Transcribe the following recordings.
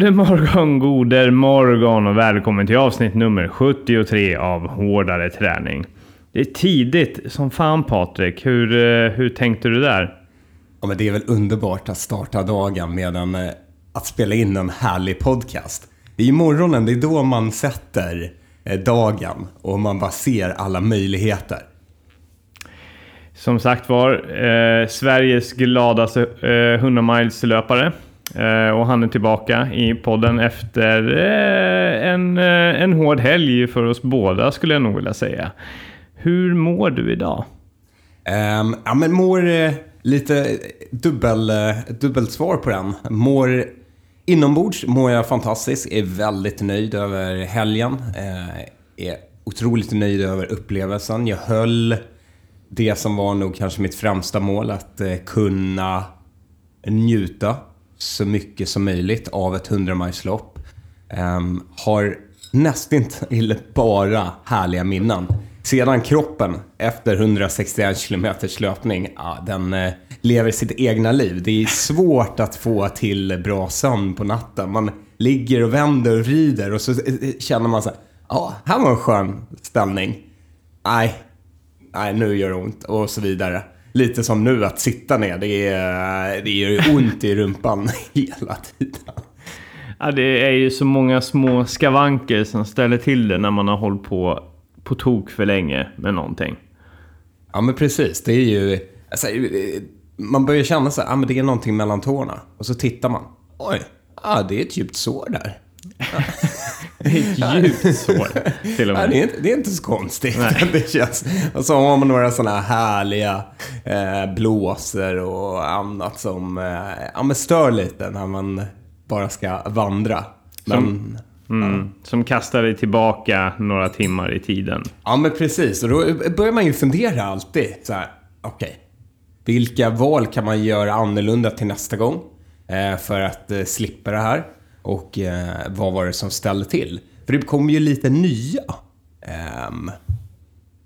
God morgon, goder morgon och välkommen till avsnitt nummer 73 av Hårdare träning. Det är tidigt som fan Patrik. Hur, eh, hur tänkte du där? Ja, men det är väl underbart att starta dagen med en, eh, att spela in en härlig podcast. Det är ju morgonen, det är då man sätter eh, dagen och man bara ser alla möjligheter. Som sagt var, eh, Sveriges gladaste eh, 100 miles-löpare. Eh, Eh, och han är tillbaka i podden efter eh, en, eh, en hård helg för oss båda skulle jag nog vilja säga. Hur mår du idag? Um, ja, men mår lite dubbel, dubbelt svar på den. Mår inombords mår jag fantastiskt. Är väldigt nöjd över helgen. Är otroligt nöjd över upplevelsen. Jag höll det som var nog kanske mitt främsta mål. Att kunna njuta så mycket som möjligt av ett 100 majslopp. Um, ehm, har nästintill bara härliga minnen. Sedan kroppen efter 161 kilometers löpning, ja, den eh, lever sitt egna liv. Det är svårt att få till bra sömn på natten. Man ligger och vänder och vrider och så eh, eh känner man så här, ja, här var en skön ställning. Nej, nej, nu gör det ont och så vidare. Lite som nu att sitta ner, det, är, det gör ont i rumpan hela tiden. Ja, det är ju så många små skavanker som ställer till det när man har hållit på på tok för länge med någonting. Ja, men precis. Det är ju... Alltså, man börjar känna så här, ah, men det är någonting mellan tårna. Och så tittar man. Oj, ah, det är ett djupt sår där. Det är ett djupt sår, till och med. Ja, det, är inte, det är inte så konstigt. det känns. Och så har man några sådana härliga eh, blåser och annat som eh, ja, men stör lite när man bara ska vandra. Men, som, mm, ja. som kastar dig tillbaka några timmar i tiden. Ja, men precis. Och då börjar man ju fundera alltid. Så här, okej. Okay, vilka val kan man göra annorlunda till nästa gång? Eh, för att eh, slippa det här. Och eh, vad var det som ställde till? För det kommer ju lite nya um,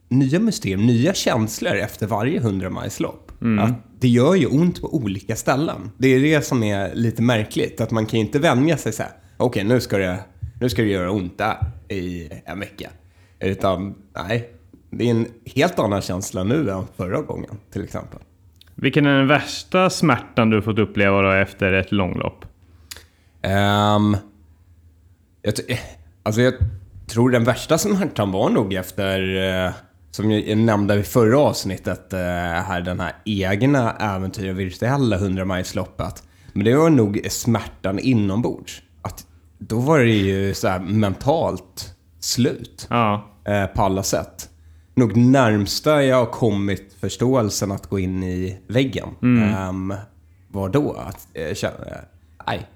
nya mysterier, nya känslor efter varje 100 majslopp. Mm. Att det gör ju ont på olika ställen. Det är det som är lite märkligt. Att man kan ju inte vänja sig så här. Okej, okay, nu, ska det, nu ska det göra ont där i en vecka. Utan, nej. Det är en helt annan känsla nu än förra gången, till exempel. Vilken är den värsta smärtan du fått uppleva då efter ett långlopp? Um, jag, alltså jag tror den värsta smärtan var nog efter, uh, som jag nämnde i förra avsnittet, uh, här den här egna äventyret, virtuella 100 majsloppet. Men det var nog smärtan inombords. Att då var det ju så mentalt slut. Ja. Uh, på alla sätt. Nog närmsta jag har kommit förståelsen att gå in i väggen mm. um, var då att uh, känna, nej,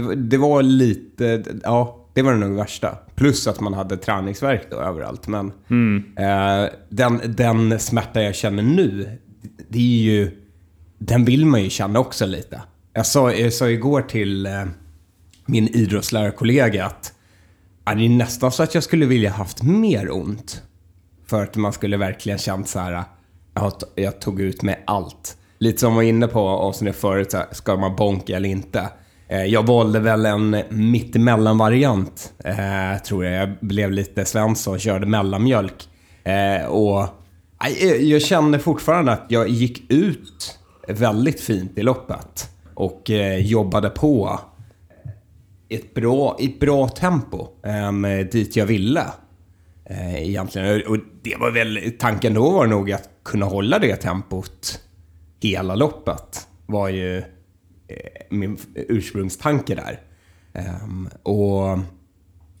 det var, det var lite, ja, det var nog värsta. Plus att man hade träningsverk då överallt. Men mm. eh, den, den smärta jag känner nu, det är ju, den vill man ju känna också lite. Jag sa, jag sa igår till eh, min idrottslärarkollega att ja, det är nästan så att jag skulle vilja haft mer ont. För att man skulle verkligen känt så här, jag, jag tog ut med allt. Lite som jag var inne på avsnittet förut, så här, ska man bonka eller inte? Eh, jag valde väl en mittemellan-variant, eh, tror jag. Jag blev lite Svensson och körde mellanmjölk. Eh, och eh, jag känner fortfarande att jag gick ut väldigt fint i loppet. Och eh, jobbade på ett bra, ett bra tempo dit jag ville. Egentligen. Och det var väl, tanken då var nog att kunna hålla det tempot hela loppet. Var ju min ursprungstanke där. Um, och,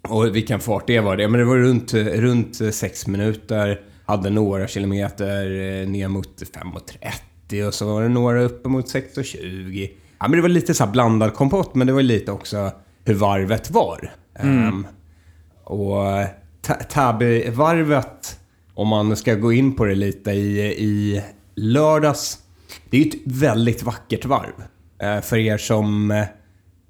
och vilken fart det var. Det, men det var runt, runt sex minuter. Hade några kilometer eh, ner mot 5.30 och så var det några uppemot 6.20. Ja, men det var lite så blandad kompott, men det var lite också hur varvet var. Mm. Um, och Täby-varvet, om man ska gå in på det lite i, i lördags, det är ju ett väldigt vackert varv. Eh, för er som eh,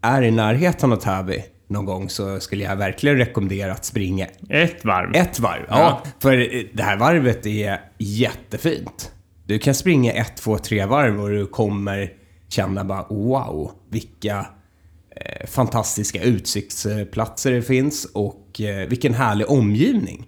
är i närheten av Täby någon gång så skulle jag verkligen rekommendera att springa ett varv. Ett varv, ja. ja. För det här varvet är jättefint. Du kan springa ett, två, tre varv och du kommer känna bara wow, vilka, eh, fantastiska utsiktsplatser det finns och eh, vilken härlig omgivning.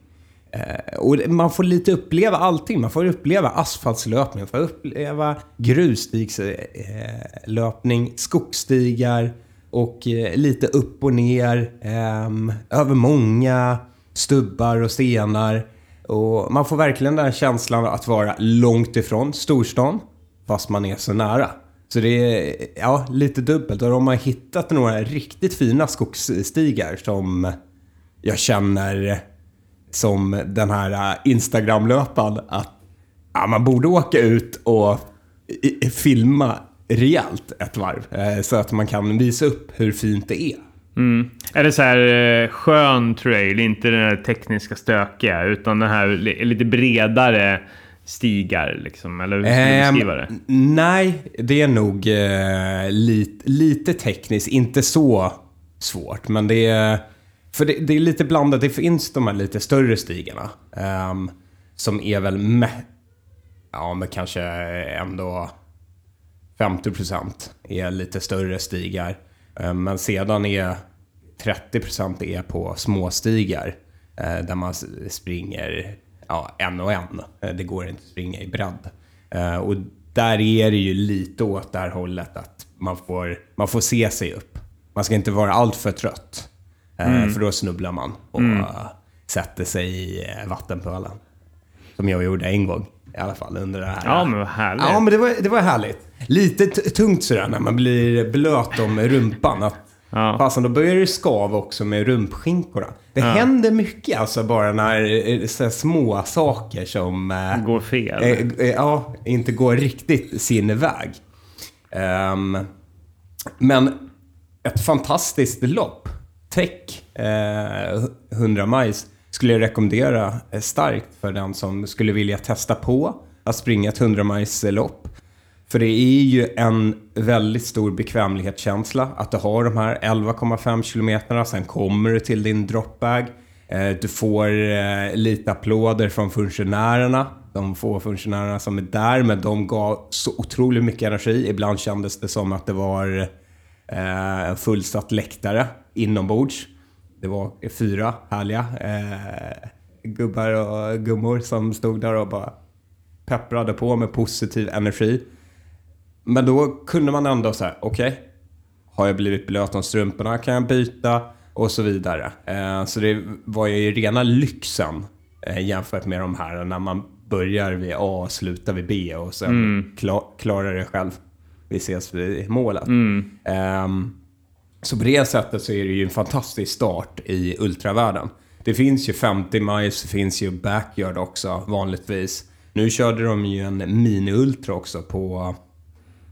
Eh, och man får lite uppleva allting. Man får uppleva asfaltslöpning, man får uppleva grusstigslöpning, skogsstigar och eh, lite upp och ner ehm, över många stubbar och stenar. Och man får verkligen den här känslan att vara långt ifrån storstan, fast man är så nära. Så det är ja, lite dubbelt. Och de har hittat några riktigt fina skogsstigar som jag känner som den här Instagram-löparen att ja, man borde åka ut och i- filma rejält ett varv. eh, Så att man kan visa upp hur fint det är. Mm. Är det så här eh, skön trail, inte den här tekniska stökiga, utan den här li- lite bredare stigar liksom? Eller hur skulle du Ehm, beskriva det? Nej, det är nog eh, lit, lite tekniskt, inte så svårt. Men det är, för det, det är lite blandat. Det finns de här lite större stigarna. Um, som är väl med, ja men kanske ändå 50% är lite större stigar. Um, men sedan är 30% är på småstigar. Uh, eh, Där man springer ja, en och en. Uh, Det går inte att springa i bredd. Uh, Och där är det ju lite åt det här hållet att man får, man får se sig upp. Man ska inte vara alltför trött eh, För då snubblar man och eh, sätter sig i eh, vattenpölen. Som jag gjorde en gång i alla fall under det här. Ja, men vad härligt. Ja, men det var, det var härligt. Lite tungt sådär när man blir blöt om rumpan. Att, Ja. Fasen, då börjar det skava också med rumpskinkorna. Det händer mycket alltså bara när så små saker som... Går fel. eh, eh, ja, inte går riktigt sin väg. Ehm, men ett fantastiskt lopp. Tech eh, 100 miles skulle jag rekommendera eh, starkt för den som skulle vilja testa på att springa ett 100 miles eh, lopp. För det är ju en väldigt stor bekvämlighetskänsla att du har de här 11,5 kilometerna, sen kommer du till din dropbag. Eh, Du får eh, lite applåder från funktionärerna. De få funktionärerna som är där, men de gav så otroligt mycket energi. Ibland kändes det som att det var eh, en fullsatt läktare inombords. Det var fyra härliga eh, gubbar och gummor som stod där och bara pepprade på med positiv energi. Men då kunde man ändå säga, okej, har jag blivit blöt om strumporna kan jag byta och så vidare. Eh, så det var ju rena lyxen eh, jämfört med de här när man börjar vid A och slutar vid B och sen kla- klarar det själv. Vi ses vid målet. Ehm, så på det sättet så är det ju en fantastisk start i ultravärlden. Det finns ju 50 miles, det finns ju backyard också vanligtvis. Nu körde de ju en mini-ultra också på...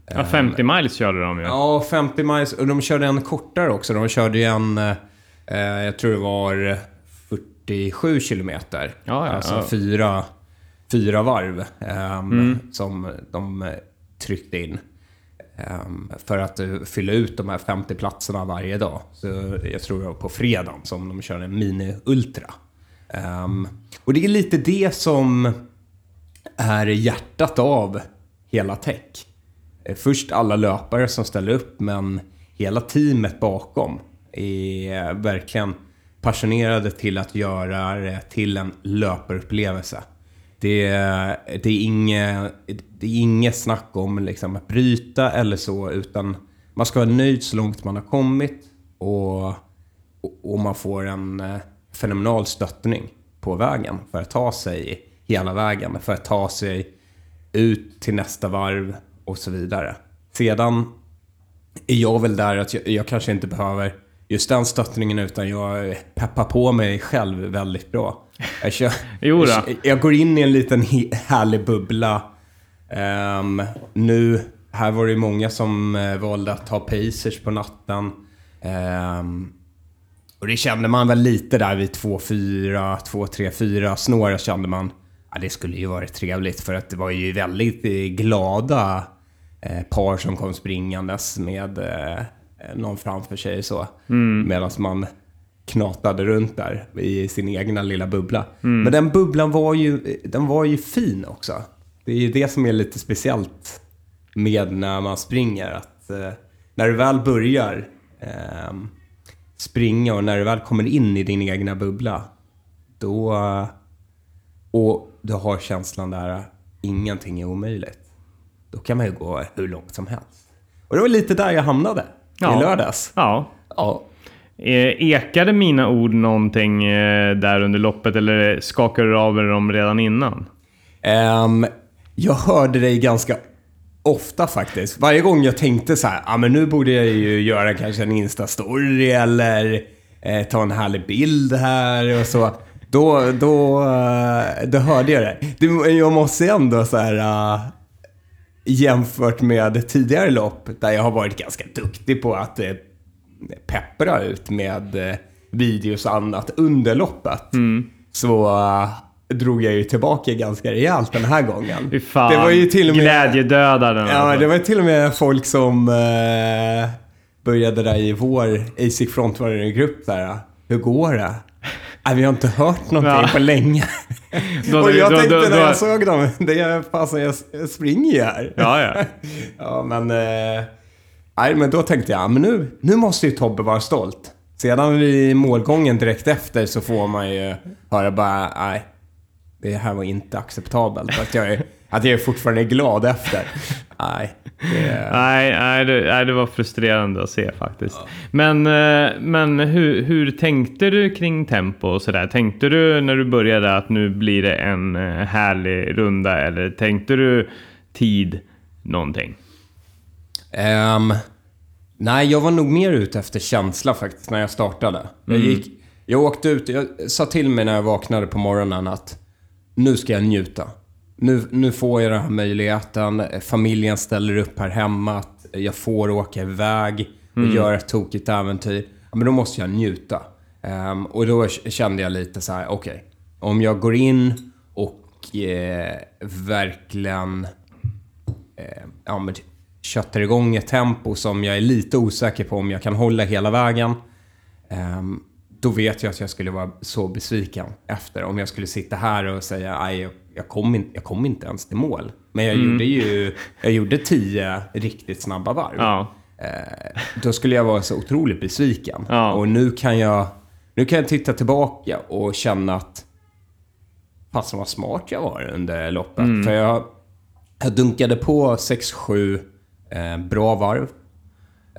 Ja, 50 miles körde de ju. Ja, 50 miles. Och de körde en kortare också. De körde ju en... Eh, jag tror det var 47 kilometer. Ja, ja, alltså ja. Fyra, fyra varv ehm, som de eh, tryckte in. Ehm, för att eh, fylla ut de här 50 platserna varje dag. Så jag tror det var på fredagen som de körde en mini-ultra. Ehm, och det är lite det som är hjärtat av hela tech. Eh, först alla löpare som ställer upp, men hela teamet bakom är verkligen passionerade till att göra det till en löparupplevelse. Det är, det är, inget, det är inget snack om liksom att bryta eller så, utan man ska vara nöjd så långt man har kommit och, och, och man får en eh, fenomenal stöttning på vägen för att ta sig hela vägen, för att ta sig ut till nästa varv och så vidare. Sedan är jag väl där att jag, jag kanske inte behöver just den stöttningen utan jag peppar på mig själv väldigt bra. Jag, kör, jag, jag går in i en liten härlig bubbla. Ehm, nu, här var det många som eh, valde att ta pacers på natten. Ehm, och det kände man väl lite där vid 2-4, 2-3-4 snåret kände man. Ja, det skulle ju varit trevligt för att det var ju väldigt glada eh, par som kom springandes med eh, någon framför sig så. Medan man knatade runt där i sin egna lilla bubbla. Men den bubblan var ju, den var ju fin också. Det är ju det som är lite speciellt med när man springer. Att eh, när du väl börjar ehm, springa och när du väl kommer in i din egna bubbla, då... Och du har känslan där, ingenting är omöjligt. Då kan man ju gå hur långt som helst. Och det var lite där jag hamnade Ja. i lördags. Ja. Ja. Eh, Ekade mina ord någonting eh, där under loppet eller skakade du av dem redan innan? Ehm, jag hörde dig ganska ofta faktiskt. Varje gång jag tänkte så här, ja men nu borde jag ju göra kanske en Insta-story eller eh, ta en härlig bild här och så. Då, då, eh, då hörde jag det. jag måste ändå så här, jämfört med tidigare lopp där jag har varit ganska duktig på att eh, peppra ut med eh, videos och annat under loppet. Så eh, drog jag ju tillbaka ganska rejält den här gången. Fan. Det var ju till och med... Glädjedödaren. Ja, alltså. det var till och med folk som eh, började där i vår ASIC Frontwarrior-grupp där. Hur går det? Nej, vi har inte hört någonting Ja. på länge. Då- och jag då- tänkte då- när jag såg dem, det är fasen jag jag springer ju här. Ja, ja. Ja, men... Eh, nej, men då tänkte jag, men nu, nu måste ju Tobbe vara stolt. Sedan vid målgången direkt efter så får man ju höra bara, nej, det här var inte acceptabelt. Att jag är, att jag är fortfarande glad efter. Nej, det, Nej, nej, det, nej, det var frustrerande att se faktiskt. Men, eh, men hur, hur tänkte du kring tempo och sådär? Tänkte du när du började att nu blir det en eh, härlig runda eller tänkte du tid någonting? Ehm, nej, jag var nog mer ute efter känsla faktiskt när jag startade. Jag, gick, jag åkte ut, jag sa till mig när jag vaknade på morgonen att nu ska jag njuta. Nu, nu får jag den här möjligheten. Familjen ställer upp här hemma. Jag får åka iväg och göra ett tokigt äventyr. Men då måste jag njuta. Ehm, och då kände jag lite så här, okej. om jag går in och eh, verkligen eh, ja, men köttar igång ett tempo som jag är lite osäker på om jag kan hålla hela vägen. Ehm, då vet jag att jag skulle vara så besviken efter. Om jag skulle sitta här och säga nej, jag, kom in, jag kom inte ens till mål. Men jag gjorde ju jag gjorde tio riktigt snabba varv. Ja. Eh, då skulle jag vara så otroligt besviken. Ja. Och nu kan jag nu kan jag titta tillbaka och känna att fasen vad smart jag var under loppet. För jag, jag dunkade på 6-7 eh, bra varv.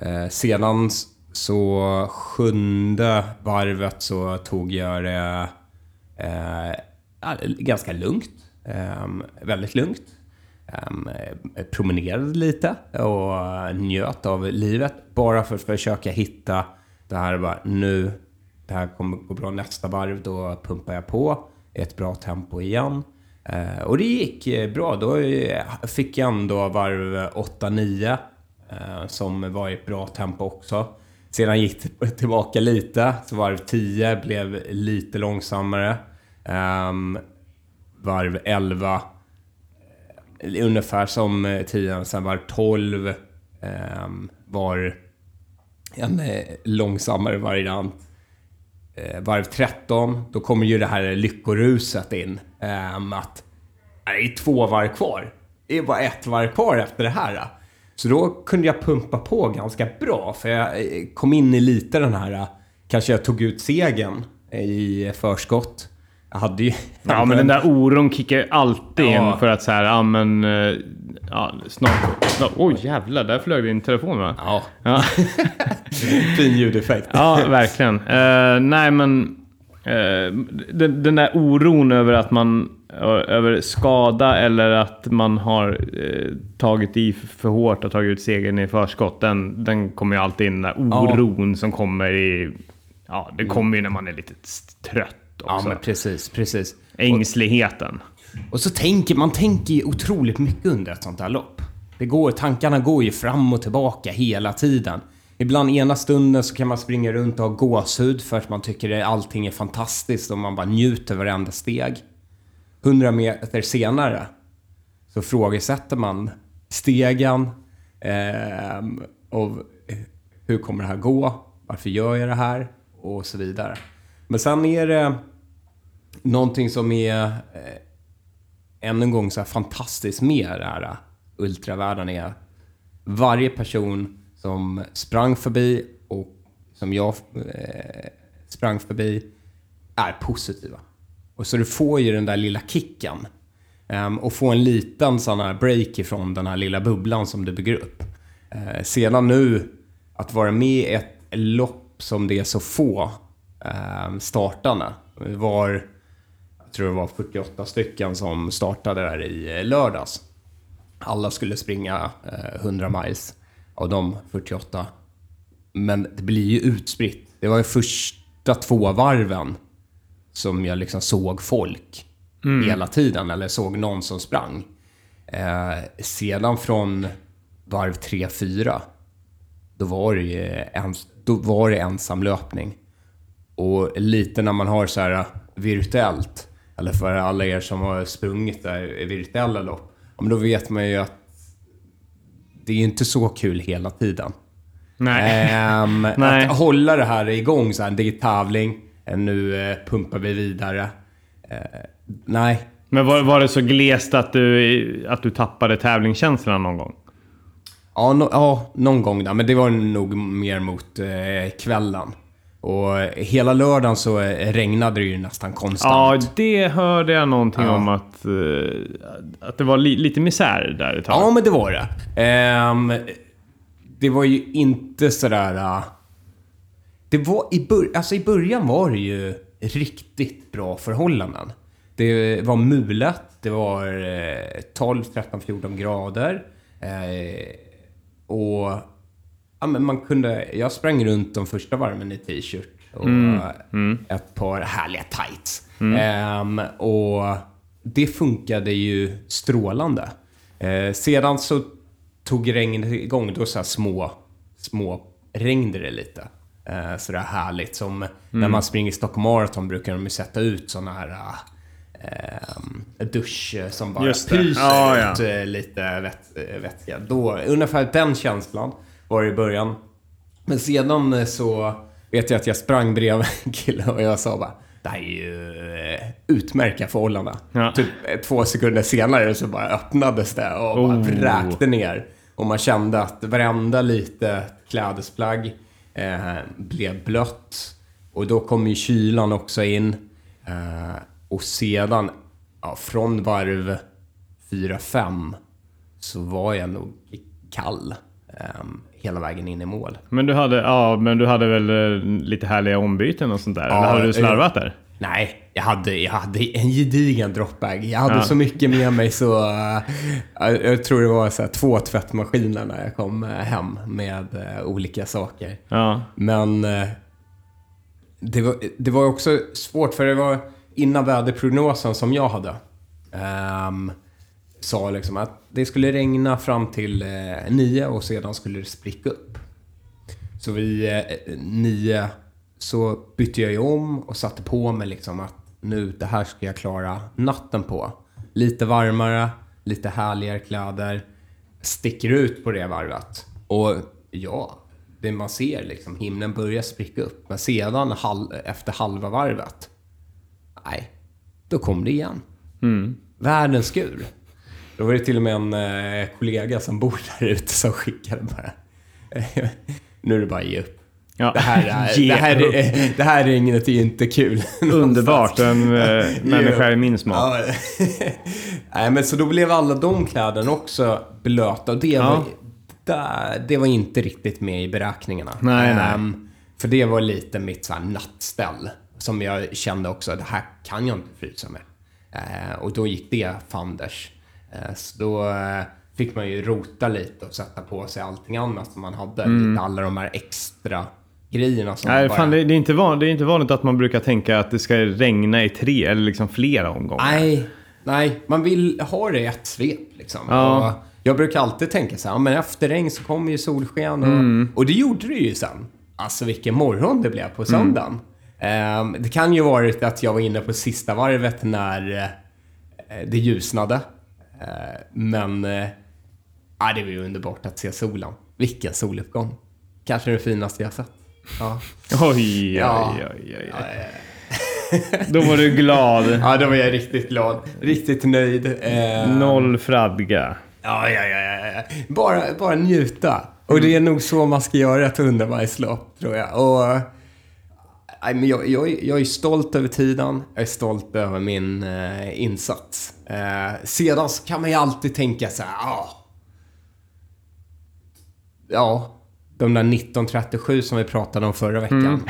Eh, sedan så sjunde varvet så tog jag det eh, ganska lugnt. Eh, väldigt lugnt. Eh, promenerade lite och njöt av livet. Bara för att försöka hitta det här bara nu. Det här kommer gå bra nästa varv. Då pumpar jag på i ett bra tempo igen. Eh, och det gick eh, bra. Då eh, fick jag ändå varv 8-9 eh, som var i ett bra tempo också. Sedan gick det tillbaka lite. Så varv 10 blev lite långsammare. Um, varv 11 eh, ungefär som eh, 10. Sen varv 12 um, ehm, var en eh, långsammare variant. Uh, varv 13, då kommer ju det här lyckoruset in. Um, att det är två varv kvar. Det är bara ett varv kvar efter det här. Så då kunde jag pumpa på ganska bra. För jag eh, kom in i lite den här, eh, kanske jag tog ut segern i förskott. Jag hade ju... Ja, men den där oron kickar ju alltid Ja. in för att så här, ja men... eh, Ja, snart... snart oj jävlar, där flög din telefon va? Ja, Ja, fin ljudeffekt. ja verkligen. Eh, nej men... eh, den, den där oron över att man... Över skada eller att man har eh, tagit i för hårt och tagit ut segern i förskott. Den, den kommer ju alltid in. Den där oron som kommer i... Ja, det kommer ju när man är lite trött Ja, också. men precis, precis. Ängsligheten. Och så tänker man tänker ju otroligt mycket under ett sånt här lopp. Det går, tankarna går ju fram och tillbaka hela tiden. Ibland ena stunden så kan man springa runt och ha gåshud för att man tycker att allting är fantastiskt och man bara njuter varenda steg. Hundra meter senare så frågesätter man stegen eh, och hur kommer det här gå? Varför gör jag det här? Och så vidare. Men sen är det någonting som är eh, ännu en gång så här fantastiskt med det här ultravärlden är varje person som sprang förbi och som jag eh, sprang förbi är positiva. Och så du får ju den där lilla kicken. Um, och få en liten sån här break ifrån den här lilla bubblan som du bygger upp. Uh, sedan nu, att vara med i ett lopp som det är så få ehm, um, startande. Det var, jag tror det var 48 stycken som startade där i eh, lördags. Alla skulle springa eh, uh, 100 miles av de 48. Men det blir ju utspritt. Det var ju första två varven som jag liksom såg folk mm. hela tiden, eller såg någon som sprang. Eh, sedan från varv 3-4, då var det ju ens, då var det ensam löpning. Och lite när man har så här virtuellt, eller för alla er som har sprungit där i virtuella lopp, då vet man ju att det är inte så kul hela tiden. Nej. Ähm, Nej. Att hålla det här igång, så här, det är tävling, nu eh, pumpar vi vidare. Eh, nej. Men var, var det så glest att du, att du tappade tävlingskänslan någon gång? Ja, no, ja, någon gång där. Men det var nog mer mot eh, kvällen. Och hela lördagen så regnade det ju nästan konstant. Ja, det hörde jag någonting ja. om att, att det var li lite misär där ett tag. Ja, men det var det. Um, det var ju inte sådär... Det var i, bör alltså i början var det ju riktigt bra förhållanden. Det var mulet, det var 12, 13, 14 grader. Eh, och ja, men man kunde, jag sprang runt de första varven i t-shirt och mm. Mm. ett par härliga tights. Mm. Eh, och det funkade ju strålande. Eh, sedan så tog regnet igång, då så små, små regnade det lite. Eh, sådär härligt. Som mm. när man springer Stockholm Marathon brukar de ju sätta ut sådana här eh, dusch som bara pyser ut ja. Eh, lite eh, vätska. Då, ungefär den känslan var det i början. Men sedan eh, så vet jag att jag sprang bredvid en kille och jag sa bara det här är ju utmärkta förhållanden. Ja. Typ två sekunder senare så bara öppnades det och oh. bara vräkte ner. Och man kände att varenda lite klädesplagg eh, blev blött. Och då kom ju kylan också in. Eh, och sedan, ja, från varv 4-5 så var jag nog kall eh, hela vägen in i mål. Men du hade, ja, men du hade väl eh, lite härliga ombyten och sånt där? Ja, Eller hade du slarvat där? Nej, jag hade, jag hade en gedigen dropbag. Jag hade ja. så mycket med mig så... Uh, jag tror det var så här, två tvättmaskiner när jag kom uh, hem med uh, olika saker. Ja. Men det, var, det var också svårt för det var innan väderprognosen som jag hade. Um, sa liksom att det skulle regna fram till nio och sedan skulle det spricka upp. Så vid nio så bytte jag ju om och satte på mig liksom att nu, det här ska jag klara natten på. Lite varmare, lite härligare kläder. Sticker ut på det varvet. Och ja, det man ser liksom, himlen börjar spricka upp. Men sedan halv, efter halva varvet, nej, då kom det igen. Mm. Världens skur. Då var det till och med en eh, kollega som bor där ute som skickade bara. nu är det bara att ge upp. Ja. Det, här är, det, här är, det här regnet är inte kul. Underbart. En äh, människa i min smak. Ja. Nej, men så då blev alla de kläderna också blöta. Och det, ja. var, det, det, var inte riktigt med i beräkningarna. Nej, nej. Um, för det var lite mitt så här, nattställ. Som jag kände också, det här kan jag inte frysa med. Uh, och då gick det fanders. Uh, så då uh, fick man ju rota lite och sätta på sig allting annat som man hade. Mm. Alla de här extra grejerna som Nej, bara... fan, det, är inte van, det är inte vanligt att man brukar tänka att det ska regna i tre eller liksom flera omgångar. Nej, nej man vill ha det i ett svep. Liksom. Ja. jag brukar alltid tänka så här, men efter regn så kommer ju solsken. Och, mm. och det gjorde det ju sen. Alltså vilken morgon det blev på söndagen. Mm. Det kan ju varit att jag var inne på sista varvet när uh, det ljusnade. Uh, men uh, det var ju underbart att se solen. Vilken soluppgång. Kanske det finaste jag sett. Ja. Oj, ja. oj, oj, oj. oj. Då var du glad. Ja, då var jag riktigt glad. Riktigt nöjd. Eh... Noll fradga. Ja, ja, ja, ja. Bara, bara njuta. Och det är nog så man ska göra ett 100-majslopp, tror jag. Och, nej, men jag, jag, jag är stolt över tiden. Jag är stolt över min eh, insats. Eh, sedan så kan man ju alltid tänka så här, ah, ja, de där 1937 som vi pratade om förra veckan. Mm.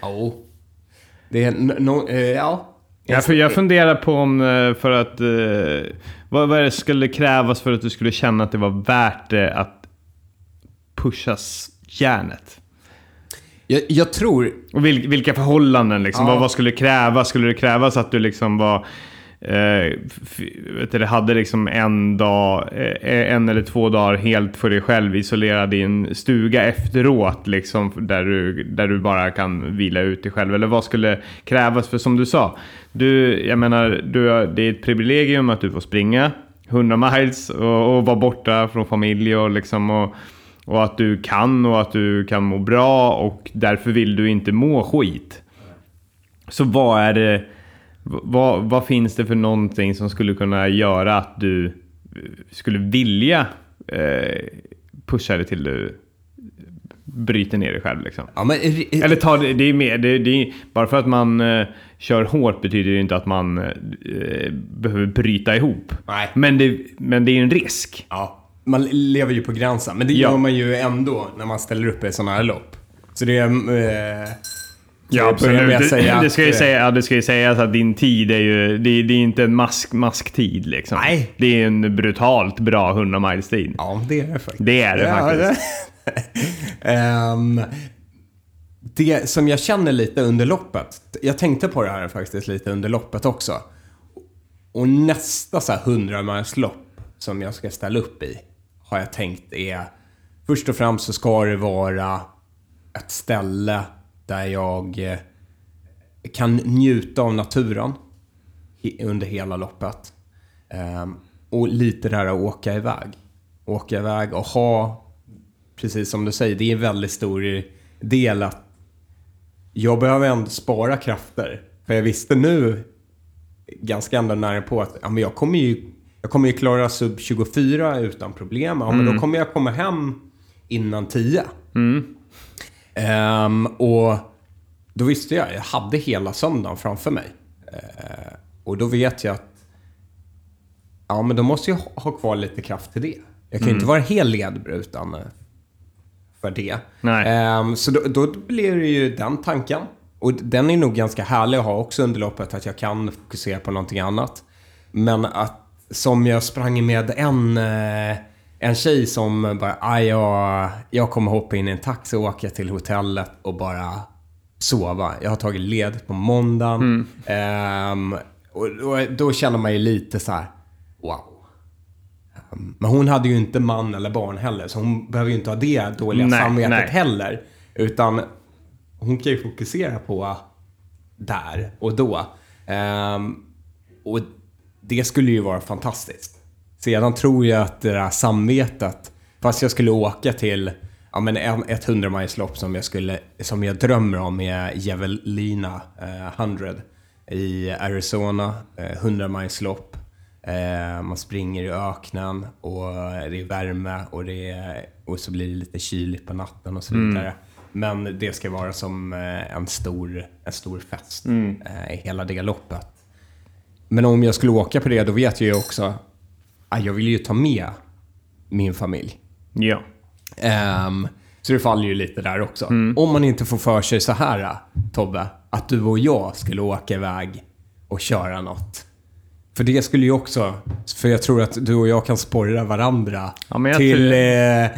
Ja, det är no, eh, ja. Jag, jag funderar på om, eh, för att... eh, Vad, vad det skulle krävas för att du skulle känna att det var värt det att pusha järnet? Jag, jag tror, Och vil, vilka förhållanden liksom? Ja. Vad, vad skulle det krävas? Skulle det krävas att du liksom var... Eh, du, hade liksom en dag, eh, eh, en eller två dagar helt för dig själv isolerad i en stuga efteråt liksom där du, där du bara kan vila ut dig själv. Eller vad skulle krävas? För som du sa, du, jag menar, du, det är ett privilegium att du får springa 100 miles och, och vara borta från familj och liksom och, och att du kan och att du kan må bra och därför vill du inte må skit. Så vad är det, vad, vad finns det för någonting som skulle kunna göra att du eh, skulle vilja eh, pusha dig till du bryter ner dig själv liksom? ja men, Eller ta det, det är mer, det, det är, bara för att man eh, kör hårt betyder det inte att man eh, behöver bryta ihop. Nej. Men det, men det är en risk. Ja, man lever ju på gränsen. Men det Ja. gör man ju ändå när man ställer upp i sådana här lopp. Så det är... Eh, Ja, absolut. att Det, ska ju eh, säga, ja, det ska ju sägas att din tid är ju... Det, det är inte en mask, masktid liksom. Nej. Det är en brutalt bra 100 miles tid. Ja, det är det faktiskt. Det är det Ja, faktiskt. det- Ehm, det som jag känner lite under loppet. Jag tänkte på det här faktiskt lite under loppet också. Och nästa så här 100 lopp som jag ska ställa upp i har jag tänkt är först och främst så ska det vara ett ställe där jag eh, kan njuta av naturen under hela loppet. Ehm, och lite där att åka iväg. Åka iväg och ha, precis som du säger, det är en väldigt stor del att jag behöver ändå spara krafter. För jag visste nu, ganska ändå nära på att ja, men jag, kommer ju, jag kommer ju klara sub 24 utan problem. Ja, men då kommer jag komma hem innan 10. Ehm, och då visste jag, jag hade hela söndagen framför mig. Eh, och då vet jag att ja, men då måste jag ha- kvar lite kraft till det. Jag kan ju inte vara helt ledbruten eh, för det. Nej. Ehm, så då, då blir det ju den tanken. Och den är nog ganska härlig att ha också under loppet, att jag kan fokusera på någonting annat. Men att, som jag sprang med en, eh, en tjej som bara, "Ah, jag, jag kommer hoppa in i en taxi och åka till hotellet och bara sova. Jag har tagit led på måndagen. Ehm, och, och då känner man ju lite så här, wow. Ehm, Men hon hade ju inte man eller barn heller, så hon behöver ju inte ha det dåliga Nej, samvetet nej. heller. Utan hon kan ju fokusera på där och då. Ehm, och det skulle ju vara fantastiskt. Sedan tror jag att det där samvetet, fast jag skulle åka till ja, men en, ett 100 lopp som jag, skulle, som jag drömmer om är Javelina eh, 100 i Arizona. Eh, 100 lopp. Eh, man springer i öknen och det är värme och, det är, och så blir det lite kyligt på natten och så vidare. Men det ska vara som eh, en stor, en stor fest eh, i hela det loppet. Men om jag skulle åka på det, då vet jag ju också jag vill ju ta med min familj. Ja. Ehm, så det faller ju lite där också. Om man inte får för sig så här, Tobbe, att du och jag skulle åka iväg och köra något. För det skulle ju också, för jag tror att du och jag kan sporra varandra Ja, jag till tror- eh,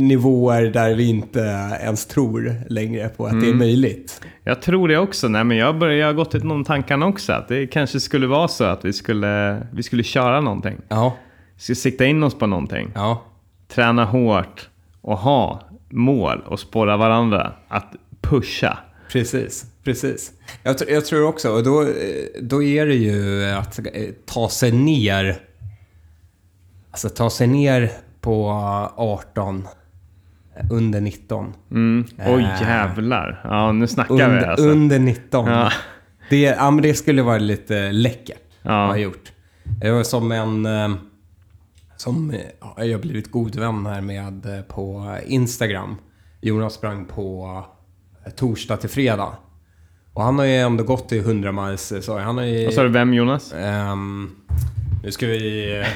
nivåer där vi inte ens tror längre på att det är möjligt. Jag tror det också. Nej, men jag, börjar, jag har gått till någon tankarna också. Att det kanske skulle vara så att vi skulle, vi skulle köra någonting. Ja, Vi skulle sikta in oss på någonting. ja. Träna hårt och ha mål och spåra varandra att pusha. Precis, precis. Jag, jag tror också, och då, då är det ju att eh, ta sig ner. Alltså ta sig ner på 18, eh, under 19. Mm. Oj Äh. jävlar. Ja, nu snackar vi Under, alltså. under 19. Ja. Det, ja, men det skulle vara lite läckert Ja. att ha gjort. Det var som en, som ja, jag har blivit god vän här med på Instagram. Jonas sprang på torsdag till fredag. Och han har ju ändå gått i 100 miles, eh, så han har ju... Vad sa du, vem Jonas? Ehm, nu ska vi eh,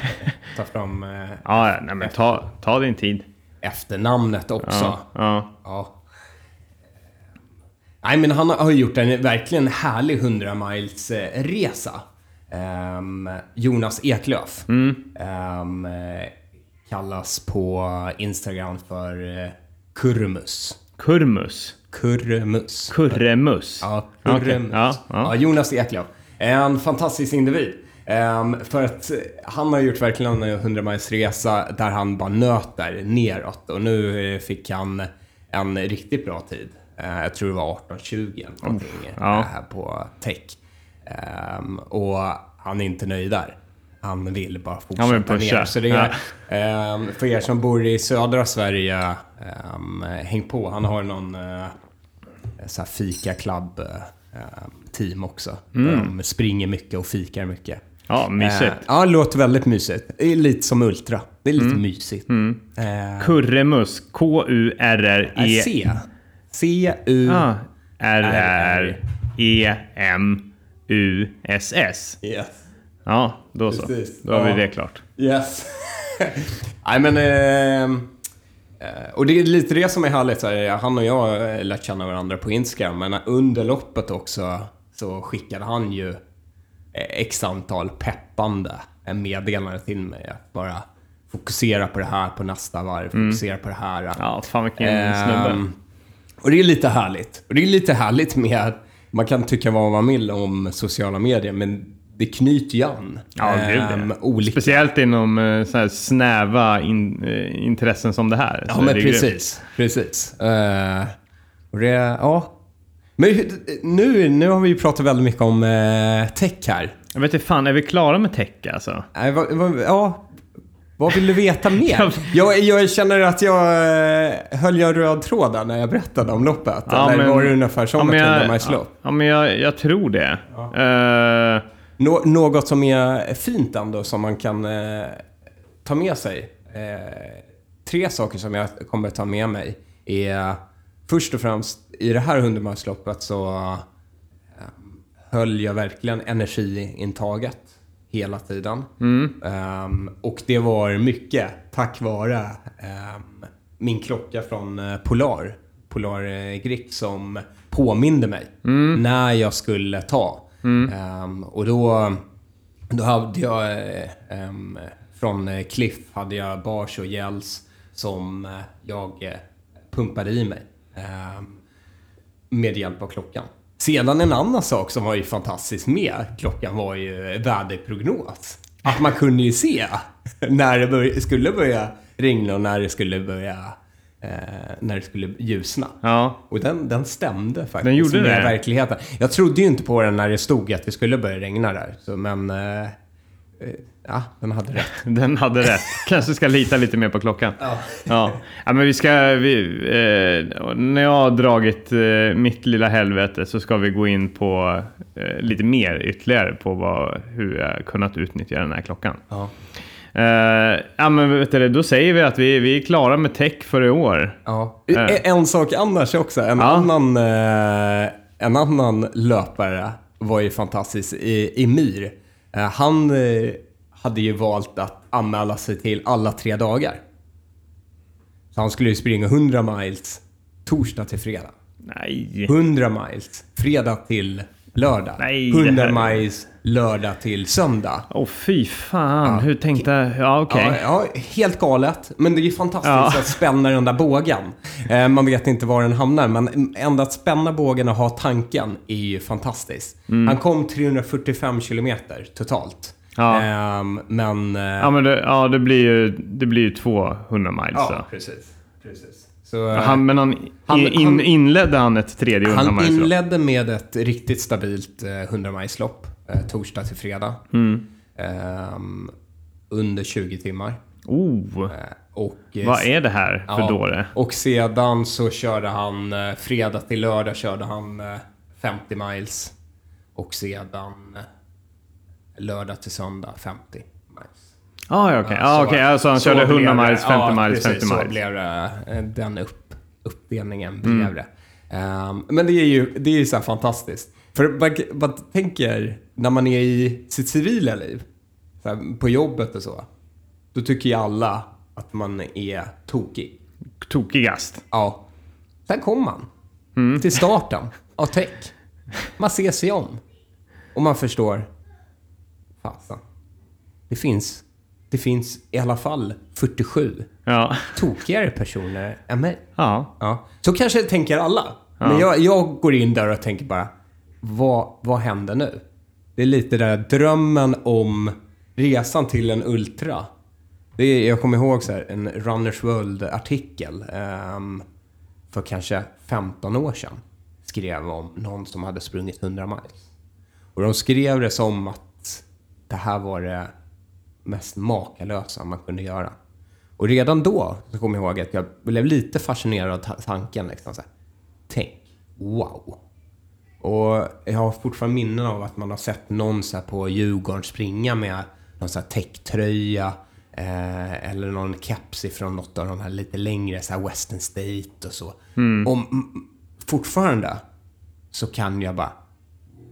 ta fram eh, Ja, nej men ta, ta din tid. efternamnet också. Ja, ja. Nej, men han har gjort en verkligen härlig 100 miles resa. Ehm, Jonas Eklöf. Ehm, eh, kallas på Instagram för Kurmus. Kurmus. Kurmus. Kurremus. Ja, Okej, Kurmus. ja, Ja, ja. Jonas Eklöf. En fantastisk individ. Ehm, för att eh, han har gjort verkligen en 100 miles resa där han bara nöter neråt. Och nu eh, fick han en riktigt bra tid. Eh, jag tror det var 18.20 eller någonting ja. eh, här på Tech. Ehm, och han är inte nöjd där. Han vill bara fortsätta Han vill pusha. ner. Så det är, ehm, för er som bor i södra Sverige, häng på. Han har någon eh, så här fika club eh, team också. Mm. De springer mycket och fikar mycket. Ja, mysigt. Eh, ja, det låter väldigt mysigt. Det är lite som Ultra. Det är lite Mm. mysigt. Eh, Kurremus. K-U-R-R-E... C. C-U... Ah, R-R-E-M-U-S-S. Yes. Ja, då så. Precis. Då har Ja. vi det klart. Yes. Nej men... eh, och det är lite det som är härligt. Så här, han och jag har lärt känna varandra på Instagram. Men under loppet också så skickade han ju eh, x antal peppande eh, meddelanden till mig. Att bara fokusera på det här på nästa varv. Fokusera på det här. Ja, fan vilken Ehm, snubbe. Och det är lite härligt. Och det är lite härligt med... Man kan tycka vad man vill om sociala medier, men det knyter ju an. Ja, ja. olika Speciellt inom eh, så här snäva in, eh, intressen som det här. Ja, Så men grymt. precis. Precis. Och det, ja. Men nu, nu har vi ju pratat väldigt mycket om uh, tech här. Jag vet inte fan, är vi klara med tech alltså? Vad, vad, ja, vad vill du veta Ja. mer? jag, jag känner att jag uh, höll jag röd tråd där när jag berättade om loppet. Ja, Eller men- var det ungefär som men ett jag, 100 ja, ja, men jag, jag tror det. Eh, Nå, något som är fint ändå som man kan eh, ta med sig. Eh, tre saker som jag kommer ta med mig är först och främst i det här 100 så eh, höll jag verkligen energiintaget hela tiden. Ehm, och det var mycket tack vare ehm, min klocka från eh, Polar, Polar eh, Grip, som påminde mig när jag skulle ta. Mm. Ehm, och då, då hade jag Um, från Cliff hade jag bars och gels som jag eh, pumpade i mig. Ehm, med hjälp av klockan. Sedan en annan sak som var ju fantastiskt med klockan var ju väderprognos. Att man kunde ju se när det skulle börja regna och när det skulle börja eh, när det skulle ljusna. ja. Och den, den stämde faktiskt Den gjorde med det? verkligheten. Jag trodde ju inte på den när det stod att det skulle börja regna där. Så, men eh, eh, ja, den hade rätt. Den hade rätt. Kanske ska lita lite mer på klockan. Ja. Ja, ja men vi ska... Vi, eh, när jag har dragit eh, mitt lilla helvete så ska vi gå in på eh, lite mer ytterligare på vad, hur jag kunnat utnyttja den här klockan. Ja. Eh, ja men vet du, då säger vi att vi, vi är klara med tech för i år. Ja. Äh. En- sak annars också. En, Ja. annan, eh, en annan löpare var ju fantastisk. I, Emir. Han hade ju valt att anmäla sig till alla tre dagar. Så han skulle ju springa 100 miles torsdag till fredag. Nej. 100 miles fredag till lördag. Nej, 100 det här- miles lördag till söndag. Åh fy fan, hur tänkte... Ja okej. Ja, ja, helt galet. Men det är ju fantastiskt Ja. att spänna den där bågen. Eh, man vet inte var den hamnar, men ändå att spänna bågen och ha tanken är ju fantastiskt. Mm. Han kom 345 kilometer totalt. Ja. Ehm, men... eh, Ja men det, ja, det, blir ju, det blir ju 200 miles ja, så. precis. precis. Så, eh, Han, men han, Han- in, han- inledde han ett tredje 100 han inledde med ett riktigt stabilt eh, 100 miles-lopp. Eh, torsdag till fredag. Mm. Ehm, under 20 timmar. Oh, Eh, och, eh, vad är det här för Ja, dåre? Och sedan så körde han, eh, fredag till lördag körde han eh, 50 miles. Och sedan eh, lördag till söndag 50 miles. Ah, ja, okej. Ja, Ah, så- okej. Alltså han så körde blev 100 det- miles, 50 ja, miles, precis, 50 så miles. blev det, eh, den upp, uppdelningen blev Mm. det. Ehm, men det är ju det är ju så här fantastiskt. För man tänker, när man är i sitt civila liv, så här, på jobbet och så, då tycker ju alla att man är tokig. Tokigast. Ja. Sen kommer man Mm. till starten av tech. Man ser sig om. Och man förstår. Fasen. Det finns, det finns i alla fall 47 Ja. tokigare personer än mig. Ja. Ja. Så kanske tänker alla. Men jag, jag går in där och tänker bara, vad, vad händer nu? Det är lite där drömmen om resan till en Ultra. Det är, jag kommer ihåg så här, en Runners World-artikel ehm, för kanske 15 år sedan. Skrev om någon som hade sprungit 100 miles. Och de skrev det som att det här var det mest makalösa man kunde göra. Och redan då så kommer jag ihåg att jag blev lite fascinerad av ta- tanken. Liksom, så här, Tänk, wow. Och jag har fortfarande minnen av att man har sett någon så på Djurgården springa med någon så här techtröja eh, eller någon keps ifrån något av de här lite längre, så här Western State och så. Och mm, fortfarande så kan jag bara,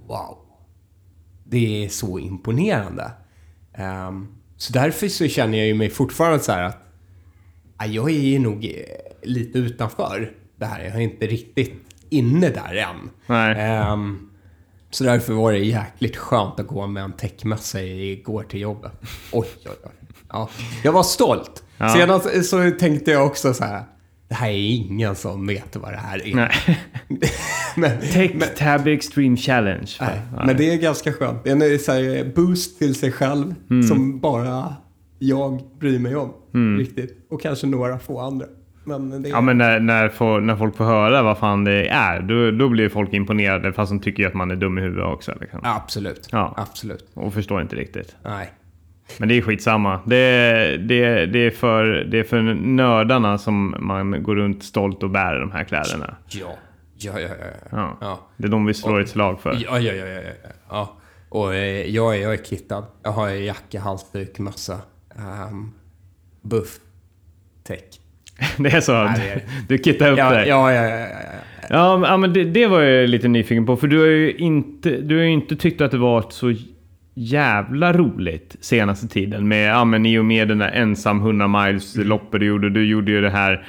wow. Det är så imponerande. Ehm, så därför så känner jag ju mig fortfarande så här att ja, jag är ju nog eh, lite utanför det här. Jag är inte riktigt inne där än. Nej. Ehm, så därför var det jäkligt skönt att gå med en täckmössa igår till jobbet. Oj, oj, oj. Ja, jag var stolt. Ja. Sedan så tänkte jag också så här. Det här är ingen som vet vad det här är. Nej. men, Tech Tab Extreme Challenge. Nej, men det är ganska skönt. Det är en så här, boost till sig själv Mm. som bara jag bryr mig om. Riktigt. Och kanske några få andra. Men är... Ja, men när, när, får, när folk får höra vad fan det är, då, då blir folk imponerade fast de tycker att man är dum i huvudet också. Liksom. Absolut. Ja. Absolut. Och förstår inte riktigt. Nej. Men det är skitsamma. Det, det, det, är för, det är för nördarna som man går runt stolt och bär de här kläderna. Ja. Ja, ja, ja. ja. Ja. Det är de vi slår ett slag för. Ja, ja, ja, ja, ja. ja. Och eh, jag, är, jag är kittad. Jag har jacka, halsduk, mössa. Um, buff. Tech. Det är så? Nej, det är- Du kittar upp Ja, dig? ja, ja, ja, ja, ja. Ja, men- ja men det, det var jag lite nyfiken på. För du har ju inte, du har inte tyckt att det varit så jävla roligt senaste tiden. Med, ja, men I och med den där ensam 100 miles loppet du gjorde. Du gjorde ju det här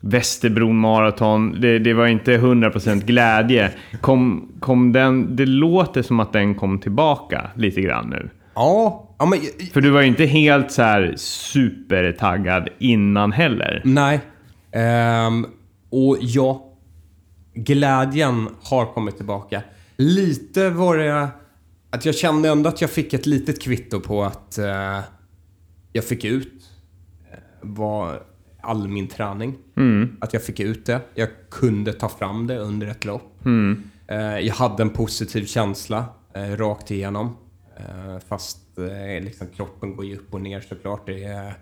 Västerbron maraton. Det, det var inte 100% glädje. Kom, kom den, det låter som att den kom tillbaka lite grann nu. Ja, ja men... För du var ju inte helt så här supertaggad innan heller. Nej. Ehm, och ja, glädjen har kommit tillbaka. Lite var det att jag kände ändå att jag fick ett litet kvitto på att eh, jag fick ut eh, vad, all min träning. Att jag fick ut det. Jag kunde ta fram det under ett lopp. Eh, jag hade en positiv känsla eh, rakt igenom. Eh, fast eh, liksom, kroppen går ju upp och ner såklart. Det är,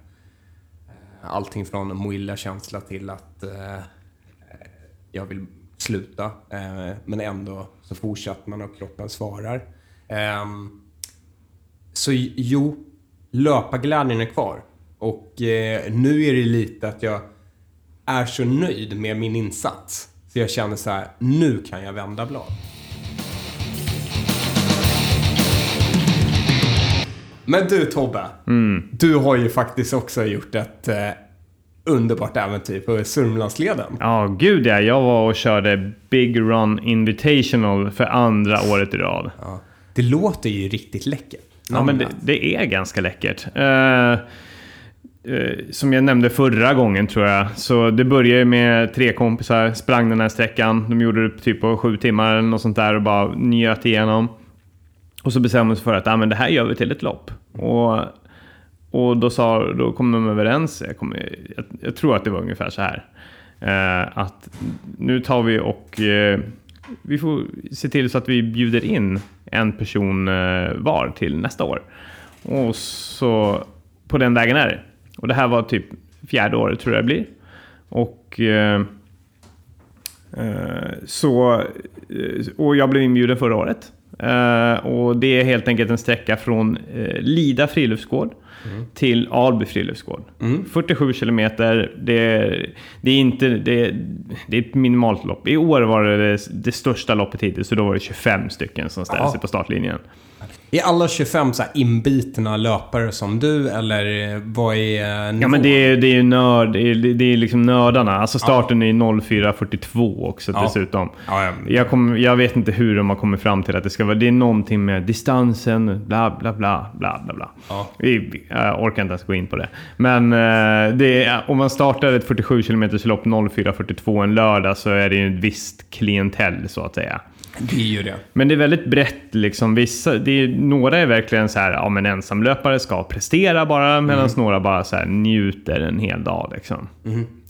allting från må illa-känsla till att jag vill sluta. Men ändå så fortsätter man och kroppen svarar. Ehm, så jo, löparglädjen är kvar. Och eh, nu är det lite att jag är så nöjd med min insats. Så jag känner så här, nu kan jag vända blad. Men du Tobbe, du har ju faktiskt också gjort ett eh, underbart äventyr på Sörmlandsleden. Ja, gud ja. Jag var och körde Big Run Invitational för andra året i rad. Ja. Det låter ju riktigt läckert. Ja, men det, det är ganska läckert. Uh, uh, som jag nämnde förra gången tror jag. Så det började med tre kompisar, sprang den här sträckan. De gjorde det typ på sju timmar eller något sånt där och bara njöt igenom. Och så bestämde de sig för att ah, men det här gör vi till ett lopp. Och, och då, sa, då kom de överens, jag, kommer, jag, jag tror att det var ungefär så här. Uh, att nu tar vi och vi får se till så att vi bjuder in en person eh, var till nästa år. Och så på den vägen är det. Och det här var typ fjärde året tror jag det blir. Och eh, eh så, eh, och jag blev inbjuden förra året. Eh, och det är helt enkelt en sträcka från eh, Lida friluftsgård till Alby friluftsgård. 47 kilometer, det är, det är inte... Det det är ett minimalt lopp. I år var det det, det största loppet hittills, så då var det 25 stycken som ställde sig på startlinjen. Är alla 25 så inbitna löpare som du eller vad är nivån? Ja men det är, det är ju nörd, det är, det är liksom nördarna. Alltså starten är 04.42 också Ja. dessutom. Ja, ja. Jag, kom, jag vet inte hur de har kommit fram till att det ska vara... Det är någonting med distansen, bla bla bla, bla bla bla. Ja. Jag orkar inte ens gå in på det. Men eh, det är, om man startar ett 47 km lopp 04.42 en lördag så är det ju ett visst klientell så att säga. Det är ju det. Men det är väldigt brett. Liksom. Vissa, det är, några är verkligen så här, ja men ensamlöpare ska prestera bara, medan några bara så här, njuter en hel dag. Liksom.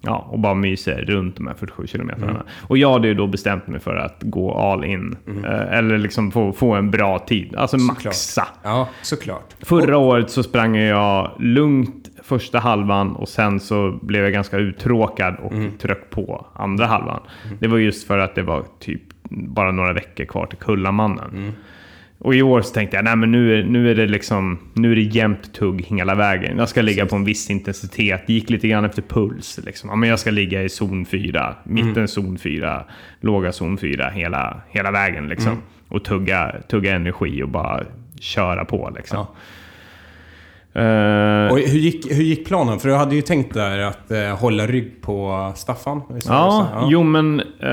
Ja, och bara myser runt de här 47 kilometrarna. Och jag hade ju då bestämt mig för att gå all in. Eh, eller liksom få, få en bra tid. Alltså maxa. Ja, såklart. Förra året så sprang jag lugnt första halvan och sen så blev jag ganska uttråkad och tröck på andra halvan. Det var just för att det var typ bara några veckor kvar till Kullamannen. Och i år så tänkte jag, nej men nu är, nu är det liksom, nu är det jämnt tugg hela vägen. Jag ska ligga på en viss intensitet. Gick lite grann efter puls. Liksom. Ja, men jag ska ligga i zon 4, mitten zon 4, låga zon 4 hela, hela vägen. Liksom. Och tugga, tugga energi och bara köra på. Liksom. Ja. Eh, Och hur gick, hur gick planen? För du hade ju tänkt där att eh, hålla rygg på Staffan. Ja, så? jo men eh,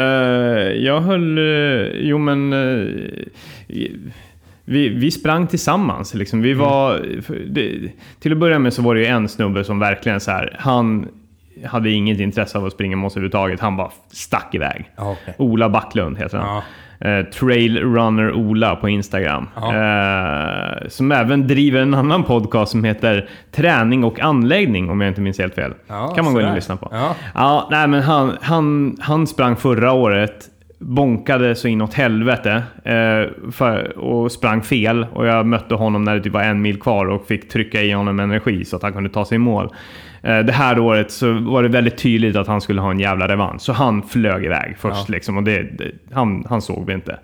jag höll... jo men... vi, vi sprang tillsammans. Liksom. Vi var, för det, till att börja med så var det ju en snubbe som verkligen så här, han hade inget intresse av att springa med oss överhuvudtaget. Han bara stack iväg. Ja, okej. Ola Backlund heter han. Ja. Eh, Trail Runner Ola på Instagram. Eh, som även driver en annan podcast som heter Träning och anläggning om jag inte minns helt fel. Ja, kan man gå in och lyssna på. Ja. Ja, nej men han, han, han sprang förra året, bonkade så inåt helvete eh, för, och sprang fel. Och jag mötte honom när det typ var en mil kvar och fick trycka i honom energi så att han kunde ta sig i mål. Eh, det här året så var det väldigt tydligt att han skulle ha en jävla revansch. Så han flög iväg först Ja. liksom och det, det, han, han såg vi inte.